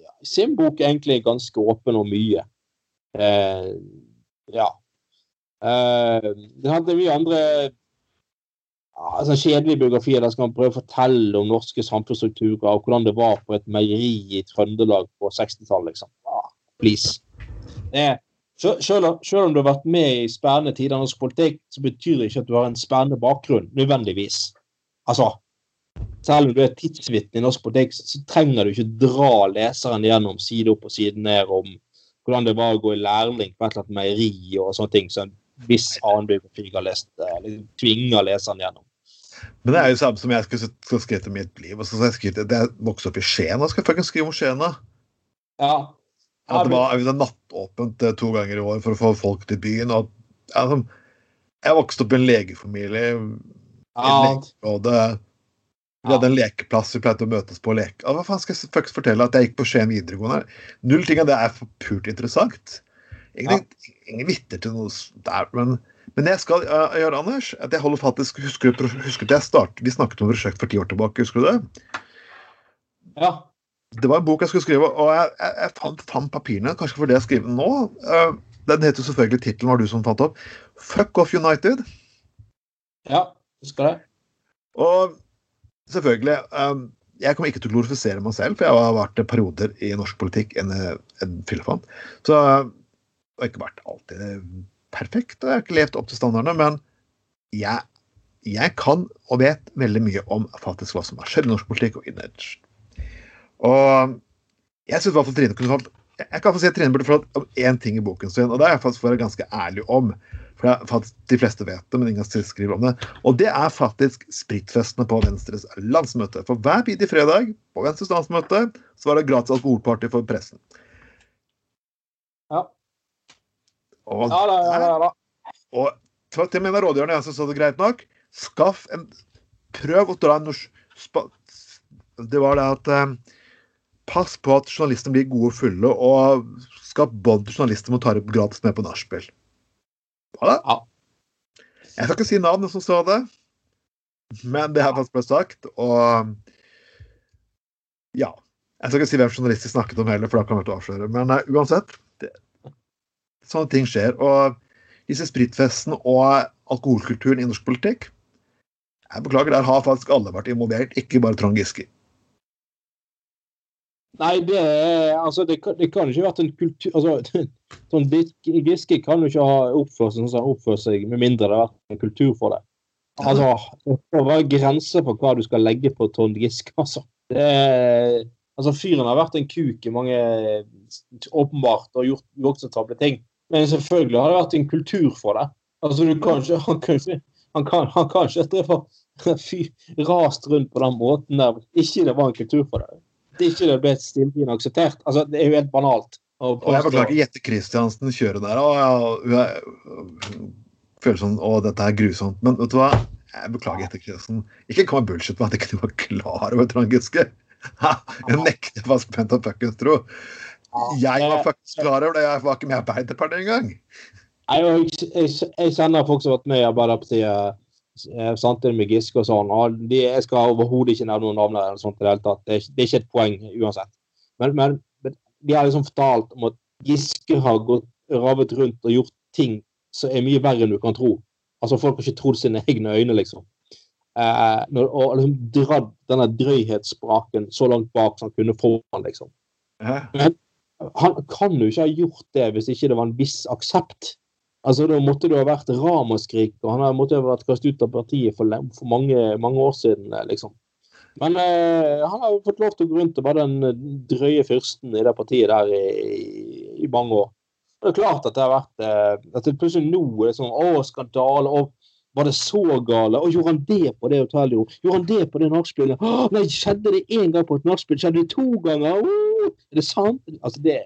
ja, sin bok egentlig ganske åpen om mye. ja. det hadde mye andre altså, kjedelige biografier der skal man prøve å fortelle om norske samfunnsstrukturer og hvordan det var på et meieri i Trøndelag på 60-tallet. Liksom. Ah, please. selv, selv, om du har vært med i spennende tider i norsk politikk, så betyr det ikke at du har en spennende bakgrunn, nødvendigvis. Altså, selv om du er tidsvitne i norsk politikk, så trenger du ikke dra leseren gjennom side opp og side ned om hvordan det var å gå i lærling på et eller annet meieri og sånne ting som en viss annen biografi har lest, eller tvinger leseren gjennom. Men det er jo samme som jeg skal skrive til mitt liv. og så skal jeg skrevet, det Jeg vokste opp i Skien, og skal jeg skrive om Skien. Ja. At det var nattåpent eh, to ganger i år for å få folk til byen. og altså, Jeg vokste opp i en legefamilie. I ja. Vi hadde en lekeplass vi pleide å møtes på og leke. Hva faen skal jeg faktisk fortelle at jeg gikk på Skien videregående? Null ting av det er for pult interessant. Ingen, ja. ingen vitter til noe der, men men jeg skal uh, gjøre, Anders, at jeg holder faktisk Husker du Vi snakket om prosjekt for ti år tilbake, husker du det? Ja. Det var en bok jeg skulle skrive, og jeg, jeg, jeg fant, fant, papirene. Kanskje for det jeg skriver nå. Uh, den heter selvfølgelig tittelen var du som fant opp. 'Fuck Off United'. Ja, husker det. Og selvfølgelig um, Jeg kommer ikke til å glorifisere meg selv, for jeg har vært perioder i norsk politikk en, en fillefant. Så jeg har ikke vært alltid perfekt, og jeg har ikke levd opp til standardene, men jeg, jeg, kan og vet veldig mye om faktisk hva som har skjedd i norsk politikk og image. Og jeg syns i hvert fall Trine kunne fått jeg kan få si at Trine burde fått én ting i boken sin, og det er jeg faktisk for å være ganske ærlig om. For det er faktisk De fleste vet det, men ingen skriver om det. Og det er faktisk spritfestene på Venstres landsmøte. For hver bidige fredag på Venstres landsmøte så var det gratis alkoholparty for pressen. Ja. Og, ja, da, ja, da, og til med rådgiverne jeg sa det greit nok. Skaff en Prøv å dra en norsk Det var det at eh, Pass på at journalistene blir gode og fulle, og skap bånd journalister må ta det gratis med på nachspiel. Ja. Jeg skal ikke si navnet som sa det, men det har faktisk blitt sagt. Og ja. Jeg skal ikke si hvem journalister snakket om heller, for da kan vi avsløre. Men nei, uansett, det, Sånne ting skjer. Og disse spritfestene og alkoholkulturen i norsk politikk Jeg beklager, der har faktisk alle vært involvert, ikke bare Trond Giske. Nei, det Altså, det kan, det kan ikke vært en kultur altså, sånn Giske kan jo ikke ha oppført seg sånn som han oppfører seg, med mindre det har vært en kultur for det. Altså, Det må være grenser for hva du skal legge på Trond Giske, altså. Det altså, Fyren har vært en kuk i mange Åpenbart og gjort voksentable ting. Men selvfølgelig har det vært en kultur for det. Altså, du kan ikke, han kan ikke han kan, han kan ikke fy, rast rundt på den måten der ikke det var en kultur for det. Det ikke det ble stilltiende akseptert. Altså, det er jo helt banalt. Og jeg beklager Jette Christiansen kjører der. Og jeg, jeg, føler sånn Å, dette er grusomt. Men vet du hva? Jeg beklager Jette Christiansen. Ikke kom med bullshit på at ikke du var klar over Trond Giske. Jeg nekter faktisk Spent å fuckings tro. Jeg var faktisk klar over det. Jeg var ikke med i Arbeiderpartiet engang. Jeg, jeg, jeg kjenner folk som har vært med i Arbeiderpartiet eh, samtidig med Giske og sånn. og de, Jeg skal overhodet ikke nevne noen navn. eller sånt i Det hele tatt. Det er, det er ikke et poeng uansett. Men, men, men de har liksom fortalt om at Giske har gått ravet rundt og gjort ting som er mye verre enn du kan tro. Altså Folk har ikke trodd sine egne øyne, liksom. Eh, når, og liksom dratt denne drøyhetsspraken så langt bak som han kunne få den, liksom. Men han kan jo ikke ha gjort det hvis ikke det var en viss aksept. Altså Da måtte det ha vært ramaskrik, og han måtte ha vært kastet ut av partiet for, for mange, mange, år siden. Eh, liksom. Men eh, han har jo fått lov til å gå rundt og være den drøye fyrsten i det partiet der i, i mange år. Og Det er klart at det har vært eh, at det plutselig nå er det sånn Å, skandale. og var det så gale? Og gjorde han det på det hotellet? Gjorde han det på det nachspielet? Nei, skjedde det én gang på et nachspiel? Skjedde det to ganger? Åh, er det sant? Altså, det,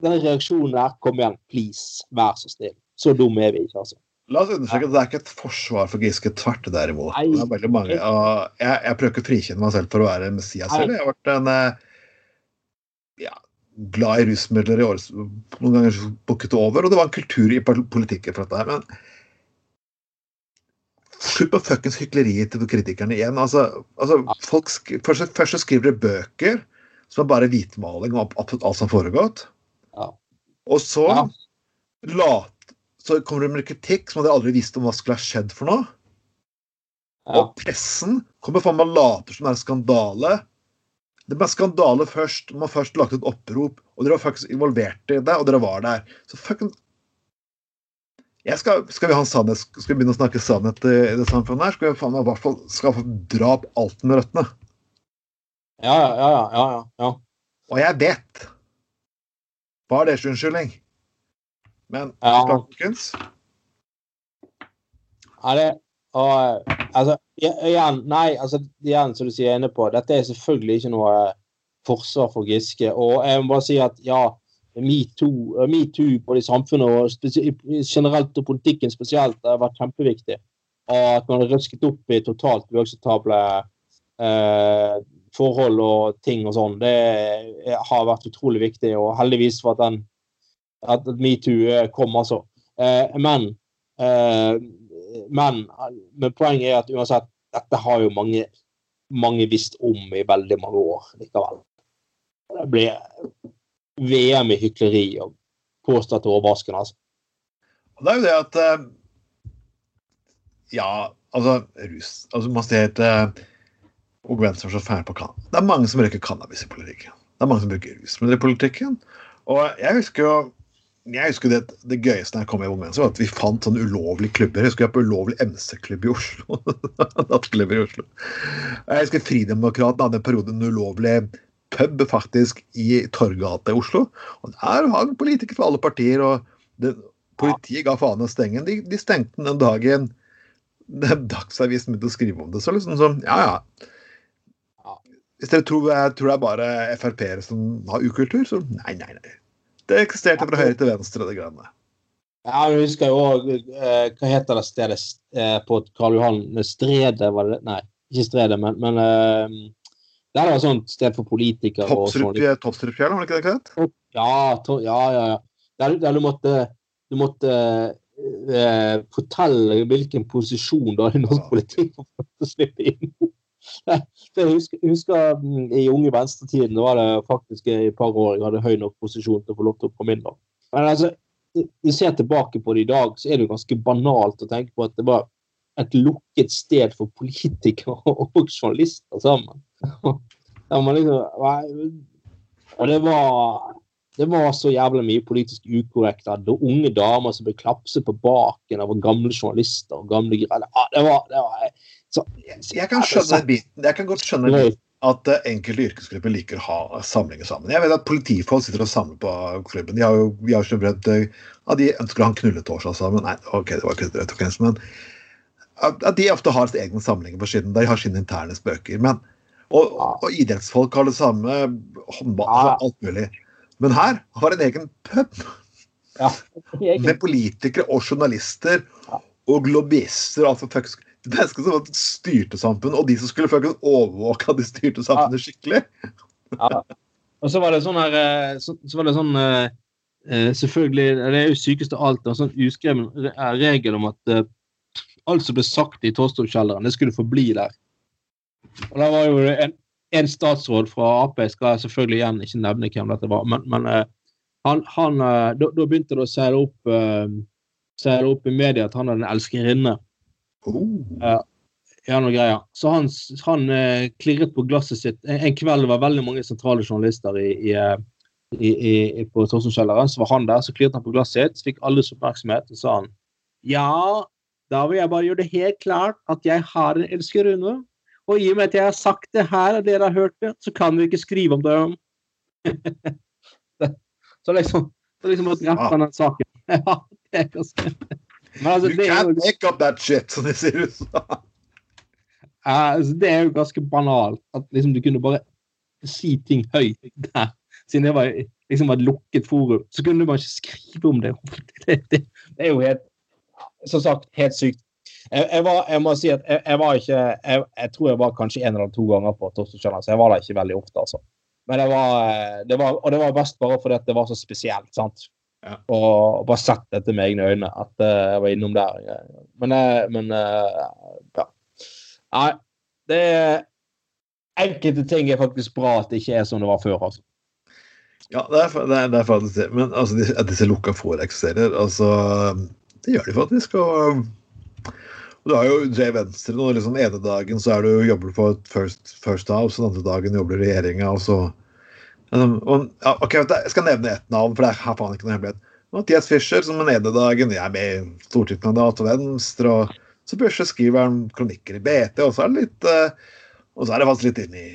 Den reaksjonen der Kom igjen, please. Vær så snill. Så dumme er vi ikke, altså. La oss understreke at det er ikke et forsvar for Giske. Tvert derimot. Det er veldig mange, og jeg, jeg prøver ikke å frikjenne meg selv for å være Messias selv. Jeg har vært en eh, ja, glad i rusmidler i år. Noen ganger bukket over. Og det var en kultur i politikken for dette her. Men slutt på fuckings hykleriet til kritikerne igjen. Altså, altså folk sk først, først skriver de bøker som er bare hvitmaling av alt som har foregått. Og så ja. lat så kommer det med kritikk som de aldri visste om hva skulle ha skjedd for noe. Ja. Og pressen kommer faen meg later som det er en skandale. Det ble skandale først. Man først lagt et opprop, og dere var faktisk involvert i det, og dere var der. Så fucking skal, skal, vi ha en sannhet, skal vi begynne å snakke sannhet i, det samfunnet her? Skal vi faen meg i hvert fall skaffe drap alt med røttene? Ja, ja, ja, ja, ja. Og jeg vet Hva er deres unnskyldning? Men ja. folkens Ja, det og, altså, igjen, nei, altså, igjen, som du sier inne på, dette er selvfølgelig ikke noe eh, forsvar for Giske. Og jeg må bare si at ja, metoo Me eh, både i samfunnet og generelt og politikken spesielt har vært kjempeviktig. At man har røsket opp i totalt uakseptable eh, forhold og ting og sånn, det har vært utrolig viktig. Og heldigvis for at den at metoo eh, kom, altså. Eh, men, eh, men, men poenget er at uansett, dette har jo mange, mange visst om i veldig mange år likevel. Det blir VM i hykleri og påstått overraskende, altså. Det er jo det at Ja, altså rus altså Man ser et og Venstre er så fæl på kan. Det er mange som røyker cannabis i politikken. Det er mange som bruker rusmidler i politikken. Og jeg husker jo jeg husker det, det gøyeste da jeg kom i Ung Venstre, var at vi fant sånne ulovlige klubber. Jeg husker jeg på ulovlig MC-klubb i Oslo. Nattklubber i Oslo. Jeg husker Fridemokraten hadde en periode en ulovlig pub faktisk i Torgata i Oslo. Og Der hang politikere fra alle partier. og det, Politiet ga faen i å stenge den. De, de, stengte den den dagen Dagsavisen begynte å skrive om det. Så liksom sånn, ja ja. Hvis dere tror jeg tror det er bare Frp-ere som har ukultur, så nei, nei, nei. Det eksisterte fra høyre til venstre, det greiene. Ja, jeg husker jo òg eh, Hva heter det stedet eh, på Karl Johan? Stredet, var det? Nei, ikke Stredet, men, men der det var et sånt sted for politikere. Toppstrupfjell, var det ikke det det Ja, to, ja, ja. ja. Der, der, du måtte, du måtte eh, fortelle hvilken posisjon du hadde i norsk politikk for å slippe inn. jeg husker, husker mm, I unge venstretiden var det faktisk et par år jeg hadde høy nok posisjon til å få lov til å komme inn. da. Men altså, du ser tilbake på det i dag, så er det jo ganske banalt å tenke på at det var et lukket sted for politikere og journalister sammen. Liksom, og det var det var så jævlig mye politisk ukorrekt. Det unge damer som ble klapset på baken av gamle journalister og gamle greier. Det var, det var så, jeg, kan skjønne den biten. Jeg kan godt skjønne at uh, enkelte yrkesgrupper liker å ha samlinger sammen. Jeg vet at Politifolk sitter og samler på klubben. De har jo vi har ikke bredt, uh, at de ønsker å ha en knulletorsdag sammen. Nei, ok, det var ikke det, okay, men at, de ofte har egne samlinger på siden. De har sine interne spøker. Men, og, og, idrettsfolk har det samme. Håndball, og alt mulig. Men her har en egen pub. Ja, med politikere og journalister og lobbyister og fucksk mennesker som styrte samfunnet, og de som skulle faktisk overvåke at de styrte samfunnet skikkelig. ja. Og så var det sånn her eh, så, så var det sånn uh, Selvfølgelig, det er jo sykeste av alt, en sånn uskreven regel om at alt som ble sagt i Torstov-kjelleren, det skulle forbli der. Og da var jo en, en statsråd fra Ap, skal jeg selvfølgelig igjen ikke nevne hvem dette var, men, men han, han da, da, begynte det å seile opp, seile opp i media at han er en elskerinne. Oh. Ja, noe greier. Så han, han klirret på glasset sitt. En, en kveld det var veldig mange sentrale journalister i, i i, i, på Torsenkjelleren. så var han der, så klirret han på glasset sitt, så fikk alles oppmerksomhet, og sa han ja, da vil jeg bare gjøre det helt klart at jeg har en elskerunne. Og i og med at jeg har sagt det her, og dere har hørt det, så kan vi ikke skrive om det. så liksom så liksom å drepe ja. den saken. ja, det er ganske altså, you can't jo... make up that shit, som de sier i USA. altså, det er jo ganske banalt at liksom du kunne bare si ting høyt der siden det var liksom et lukket forum, så kunne du bare ikke skrive om det. Det, det, det er jo helt Som sagt, helt sykt. Jeg, jeg, var, jeg må si at jeg, jeg var ikke jeg, tror jeg var kanskje en eller to ganger på Torstenskjønner, så jeg var der ikke veldig ofte, altså. Men det var, det var, Og det var best bare fordi det var så spesielt. sant? Ja. Og, bare sett dette med egne øyne, at uh, jeg var innom der. Men, uh, men uh, ja. Nei, det er Enkelte ting er faktisk bra at det ikke er som det var før. altså. Ja, det er, det er, det er faktisk det. Men altså, at disse lukka får eksisterer, altså Det gjør de faktisk. og Du har jo J. Venstre nå. liksom ene dagen så er du, jobber du på et First, first House, den andre dagen jobber du i regjeringa, og så og, ja, ok, Jeg skal nevne ett navn, for det er faen ikke noe hemmelighet. Mathias Fischer, som den ene dagen jeg er med i stortingskandidat og Venstre, og så plutselig skriver han kronikker i BT, og så er det litt uh, Og så er det faktisk litt inn i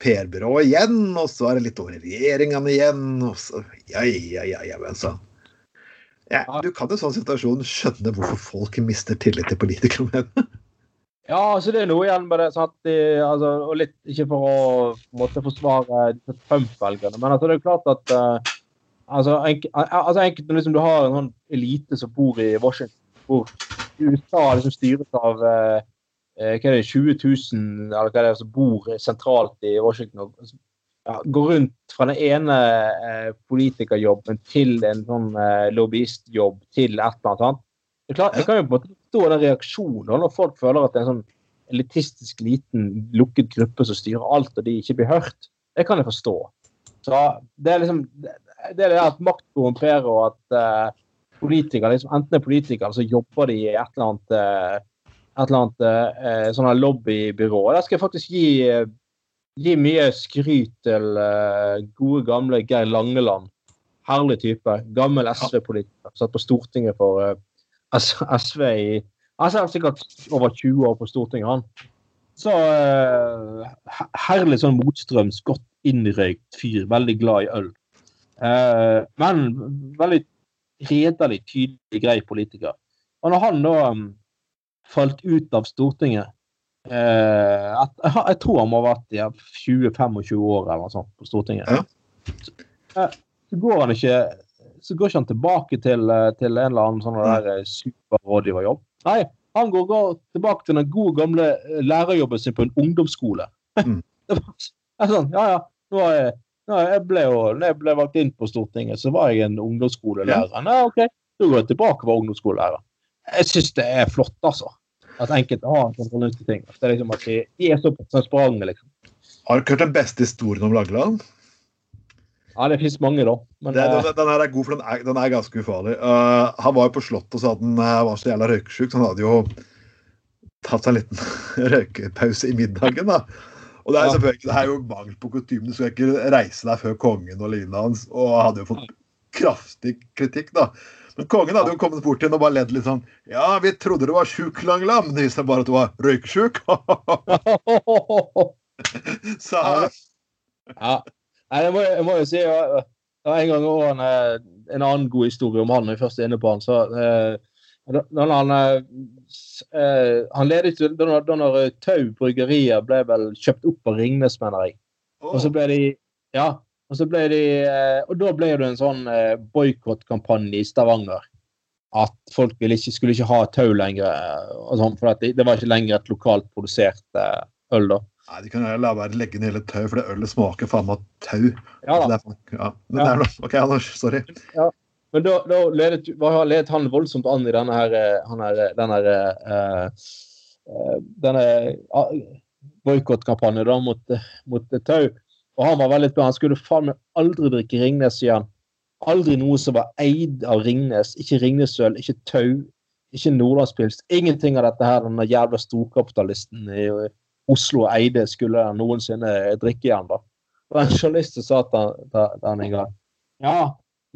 PR-byrået igjen, og så er det litt over regjeringene igjen, og så Ja, ja, ja, ja, men så ja, Du kan i sånn situasjon skjønne hvorfor folk mister tillit til politikere. Ja, altså det er noe igjen med det. Sant? De, altså, og litt ikke for å måtte forsvare Trump-velgerne, men altså, det er jo klart at uh, altså, enk, altså enkelte liksom, Du har en sånn elite som bor i Washington, hvor USA liksom styres av uh, Eh, hva er det, 20 000 eller hva er det, som bor sentralt i Washington. og ja, Går rundt fra den ene uh, politikerjobben til en sånn eh, lobbyistjobb til et eller annet. Det klart, det kan jo på en måte forstå den reaksjonen når folk føler at det er en sånn elitistisk liten, lukket gruppe som styrer alt, og de ikke blir hørt. Det kan jeg forstå. Så Det er liksom det er det at makt korrumperer, og at uh, politikere liksom, enten er politikere, så jobber de i et eller annet uh, et eller annet eh, sånn lobbybyrå. Der skal jeg faktisk gi, eh, gi mye skryt til eh, gode, gamle Geir Langeland. Herlig type. Gammel SV-politiker. Satt på Stortinget for eh, SV i Altså er sikkert over 20 år på Stortinget, han. Så uh, herlig sånn motstrøms, godt innrøykt fyr. Veldig glad i øl. Uh, men veldig redelig, tydelig, grei politiker. Og når han da falt ut av Stortinget. uh, at, jeg tror han må ha vært ja, 20-25 år eller noe sånt på Stortinget. Ja. Så, går han ikke så går ikke han tilbake til, eh, til en eller annen sånn der eh, superrådgiverjobb. Nei, han går, går, tilbake til den gode, gamle eh, lærerjobben sin på en ungdomsskole. Mm. det var sånn, ja, ja, nå er jeg, nå jeg ble jo, når jeg ble valgt inn på Stortinget, så var jeg en ungdomsskolelærer. Ja. Nei, OK, da går jeg tilbake og var ungdomsskolelærer jeg syns det er flott, altså. At enkelte har en sånn fornuftig ting. Det er liksom at de, de er så transparente, liksom. Har du hørt den beste historien om Lageland? Ja, det fins mange, da. Men, det, den, den, her er god, for den er, den er ganske ufarlig. Uh, han var jo på Slottet og sa at han uh, var så jævla røykesjuk, så han hadde jo tatt seg en liten røykepause i middagen. da. Og det er, selvfølgelig, det er jo mangel på kutyme. Du skal ikke reise deg før kongen og lignende hans. Og hadde jo fått kraftig kritikk, da. Men kongen hadde jo kommet bort til henne og bare ledd litt sånn Ja, vi trodde du var sjuk, Langlam. Det viste seg bare at du var røykesjuk. Så Ja. Nei, jeg må, jeg må, jo si jeg, En gang i en, eh, en, annen god historie om han når vi først er inne på han. så eh, når han, eh, han ledet jo da, når Tau bryggerier ble vel kjøpt opp av Ringnes, mener jeg. Og så ble de Ja, og, så ble de, eh, og da ble det en sånn eh, boikottkampanje i Stavanger. At folk ikke, skulle ikke ha tau lenger. Eh, sånn, for det, det, var ikke lenger et lokalt produsert øl. da. Nei, De kan la være legge ned hele tau, for det ølet smaker faen meg tau. Ja da. Det ja. Men ja. det er noe, OK, Anders. Sorry. Ja. Men da, da ledet, ledet, han voldsomt an i denne her, han her, denne, uh, uh, denne uh, boikottkampanjen mot, mot Tau. Og han var veldig bra. Han skulle faen meg aldri drikke Ringnes igjen. Aldri noe som var eid av Ringnes. Ikke Ringnesøl, ikke Tau, ikke Nordlandspils. Ingenting av dette her den jævla storkapitalisten i Oslo eide skulle noensinne drikke igjen. da. Var en journalist sa til han en gang Ja,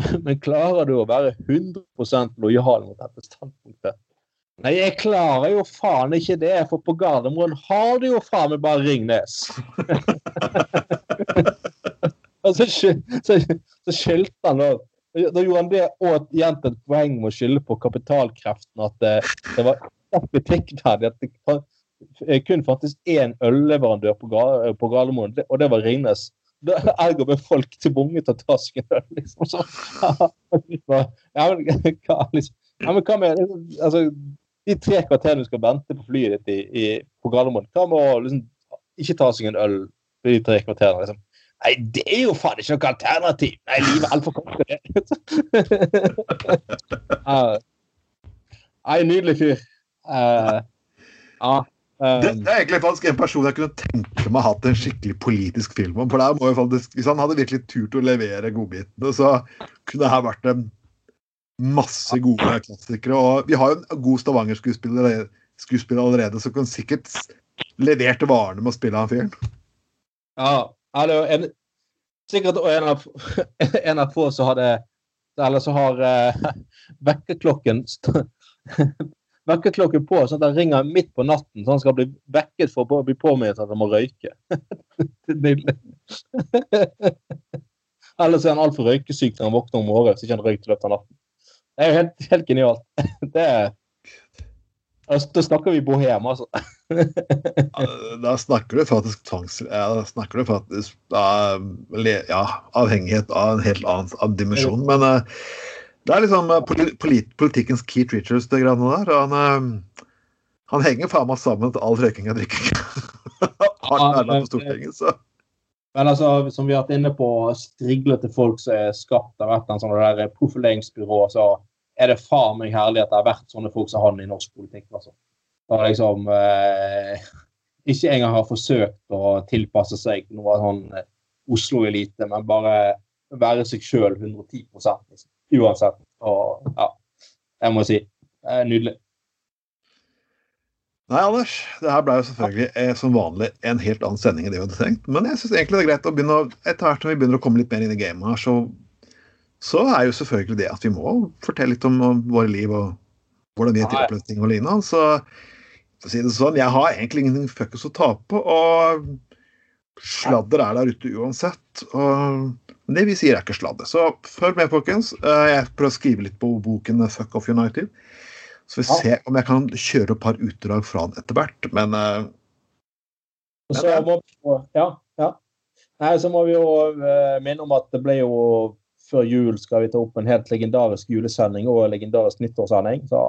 men klarer du å være 100% lojal mot dette standpunktet? Nei, jeg klarer jo faen ikke det, for på Gardermoen har du jo faen meg bare Ringnes. og så, så, så skyldte han òg. Da gjorde han det og igjen til et poeng med å skylde på kapitalkreften. At det, det var kritikkverdig at det kun fantes én ølleverandør på, på Gardermoen, og det var Ringnes. Ergo ble folk tvunget til å ta seg en øl, liksom. Så, ja, men, hva, liksom, ja, men hva med altså, de tre kvarterene du skal vente på flyet ditt i, i, på Gardermoen, hva med å liksom, ikke ta seg en øl de tre kvarterene? Liksom? Nei, det er jo faen ikke noe alternativ! Nei, livet er altfor kort til det. nei, nydelig fyr. Uh, ja. Um, det, det, er egentlig faktisk en person jeg kunne tenke meg hatt en skikkelig politisk film om. for der må jo faktisk, Hvis han hadde virkelig turt å levere godbitene, så kunne det her vært en masse gode klassikere. Og vi har jo en god Stavanger-skuespiller allerede, som kan sikkert levert varene med å spille han fyren. Ja, eller en, sikkert en av, en av få som hadde Eller som har uh, vekkerklokken vekkerklokken på, sånn at den ringer midt på natten, så han skal bli vekket for å bli påminnet at han må røyke. Nydelig. Ellers er han altfor røykesyk når han våkner om morgenen, så ikke han røykt i løpet av natten. Det er jo helt, helt genialt. Det er da snakker vi bohem, altså. da snakker du faktisk tvangs... Da snakker du faktisk ja, avhengighet av en helt annen dimensjon. Men uh, det er liksom uh, polit, politikkens Keith Richards, det greiene der. Han, uh, han henger faen meg sammen til all røyking og drikking. han er på Stortinget, så. Men altså, som vi har vært inne på, striglete folk som er skapt av et sånn profileringsbyrå, så er det faen meg herlig at det har vært sånne folk som han i norsk politikk. altså. Da liksom eh, ikke engang har forsøkt å tilpasse seg noe sånn eh, Oslo-elite, men bare være seg sjøl 110 liksom. Uansett. Og ja, jeg må si eh, nydelig. Nei, Anders. Det her ble jo selvfølgelig eh, som vanlig en helt annen sending enn det vi hadde tenkt. Men jeg syns egentlig det er greit å begynne å, etter hvert som vi begynner å komme litt mer inn i gamet her, så, så er jo selvfølgelig det at vi må fortelle litt om, om våre liv og hvordan vi har til ting og lignende. Så for å si det sånn, jeg har egentlig ingenting fuckings å tape. Og sladder er der ute uansett. Og det vi sier, er ikke sladder. Så følg med, folkens. Eh, jeg prøver å skrive litt på boken 'Fuck Off United'. Så vi ja. ser om jeg kan kjøre et par utdrag fra den etter hvert, men uh, så må ja, ja. Nei, så må vi jo minne om at det ble jo før jul skal vi ta opp en helt legendarisk julesending og en legendarisk nyttårssending. Så,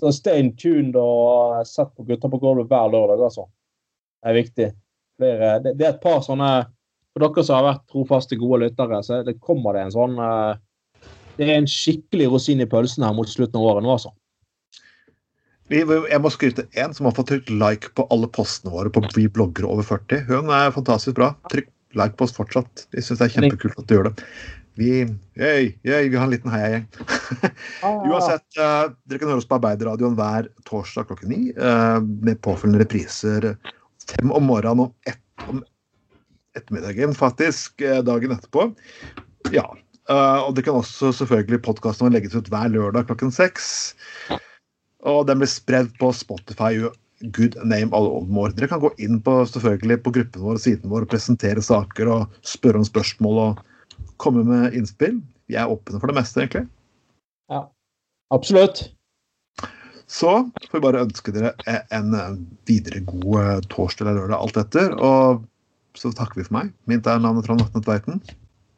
så stay tuned og sett på Gutta på gulvet hver lørdag, altså. Er viktig. Flere, det, det, er et par sånne For dere som har vært trofaste, gode lyttere, så det kommer det en sånn uh, det er en skikkelig rosin i pølsen her mot slutten av året nå, altså. Jeg må skryte én som har fått trykt like på alle postene våre på Vi blogger over 40. Hun er fantastisk bra. Trykk like på oss fortsatt. Vi syns det er kjempekult at du gjør det. Vi, yay, yay, vi har en liten heiagjeng. Uansett, uh, dere kan høre oss på Arbeiderradioen hver torsdag klokken ni uh, med påfølgende repriser fem om morgenen og ett om ettermiddagen, faktisk, uh, dagen etterpå. Ja, Uh, og det kan også selvfølgelig podkasten legges ut hver lørdag klokken seks. Og den blir spredd på Spotify. Good name all more. Dere kan gå inn på, selvfølgelig på gruppen vår og siden vår og presentere saker og spørre om spørsmål og komme med innspill. Vi er åpne for det meste, egentlig. Ja, absolutt. Så får vi bare ønske dere en videre god eh, torsdag eller lørdag, alt etter. Og så takker vi for meg. Mitt er navnet Trond Vatne Tveiten.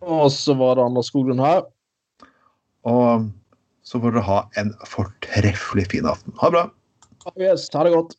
Og så var det Anders Skoglund her. Og så får dere ha en fortreffelig fin aften. Ha det bra. Ha det godt.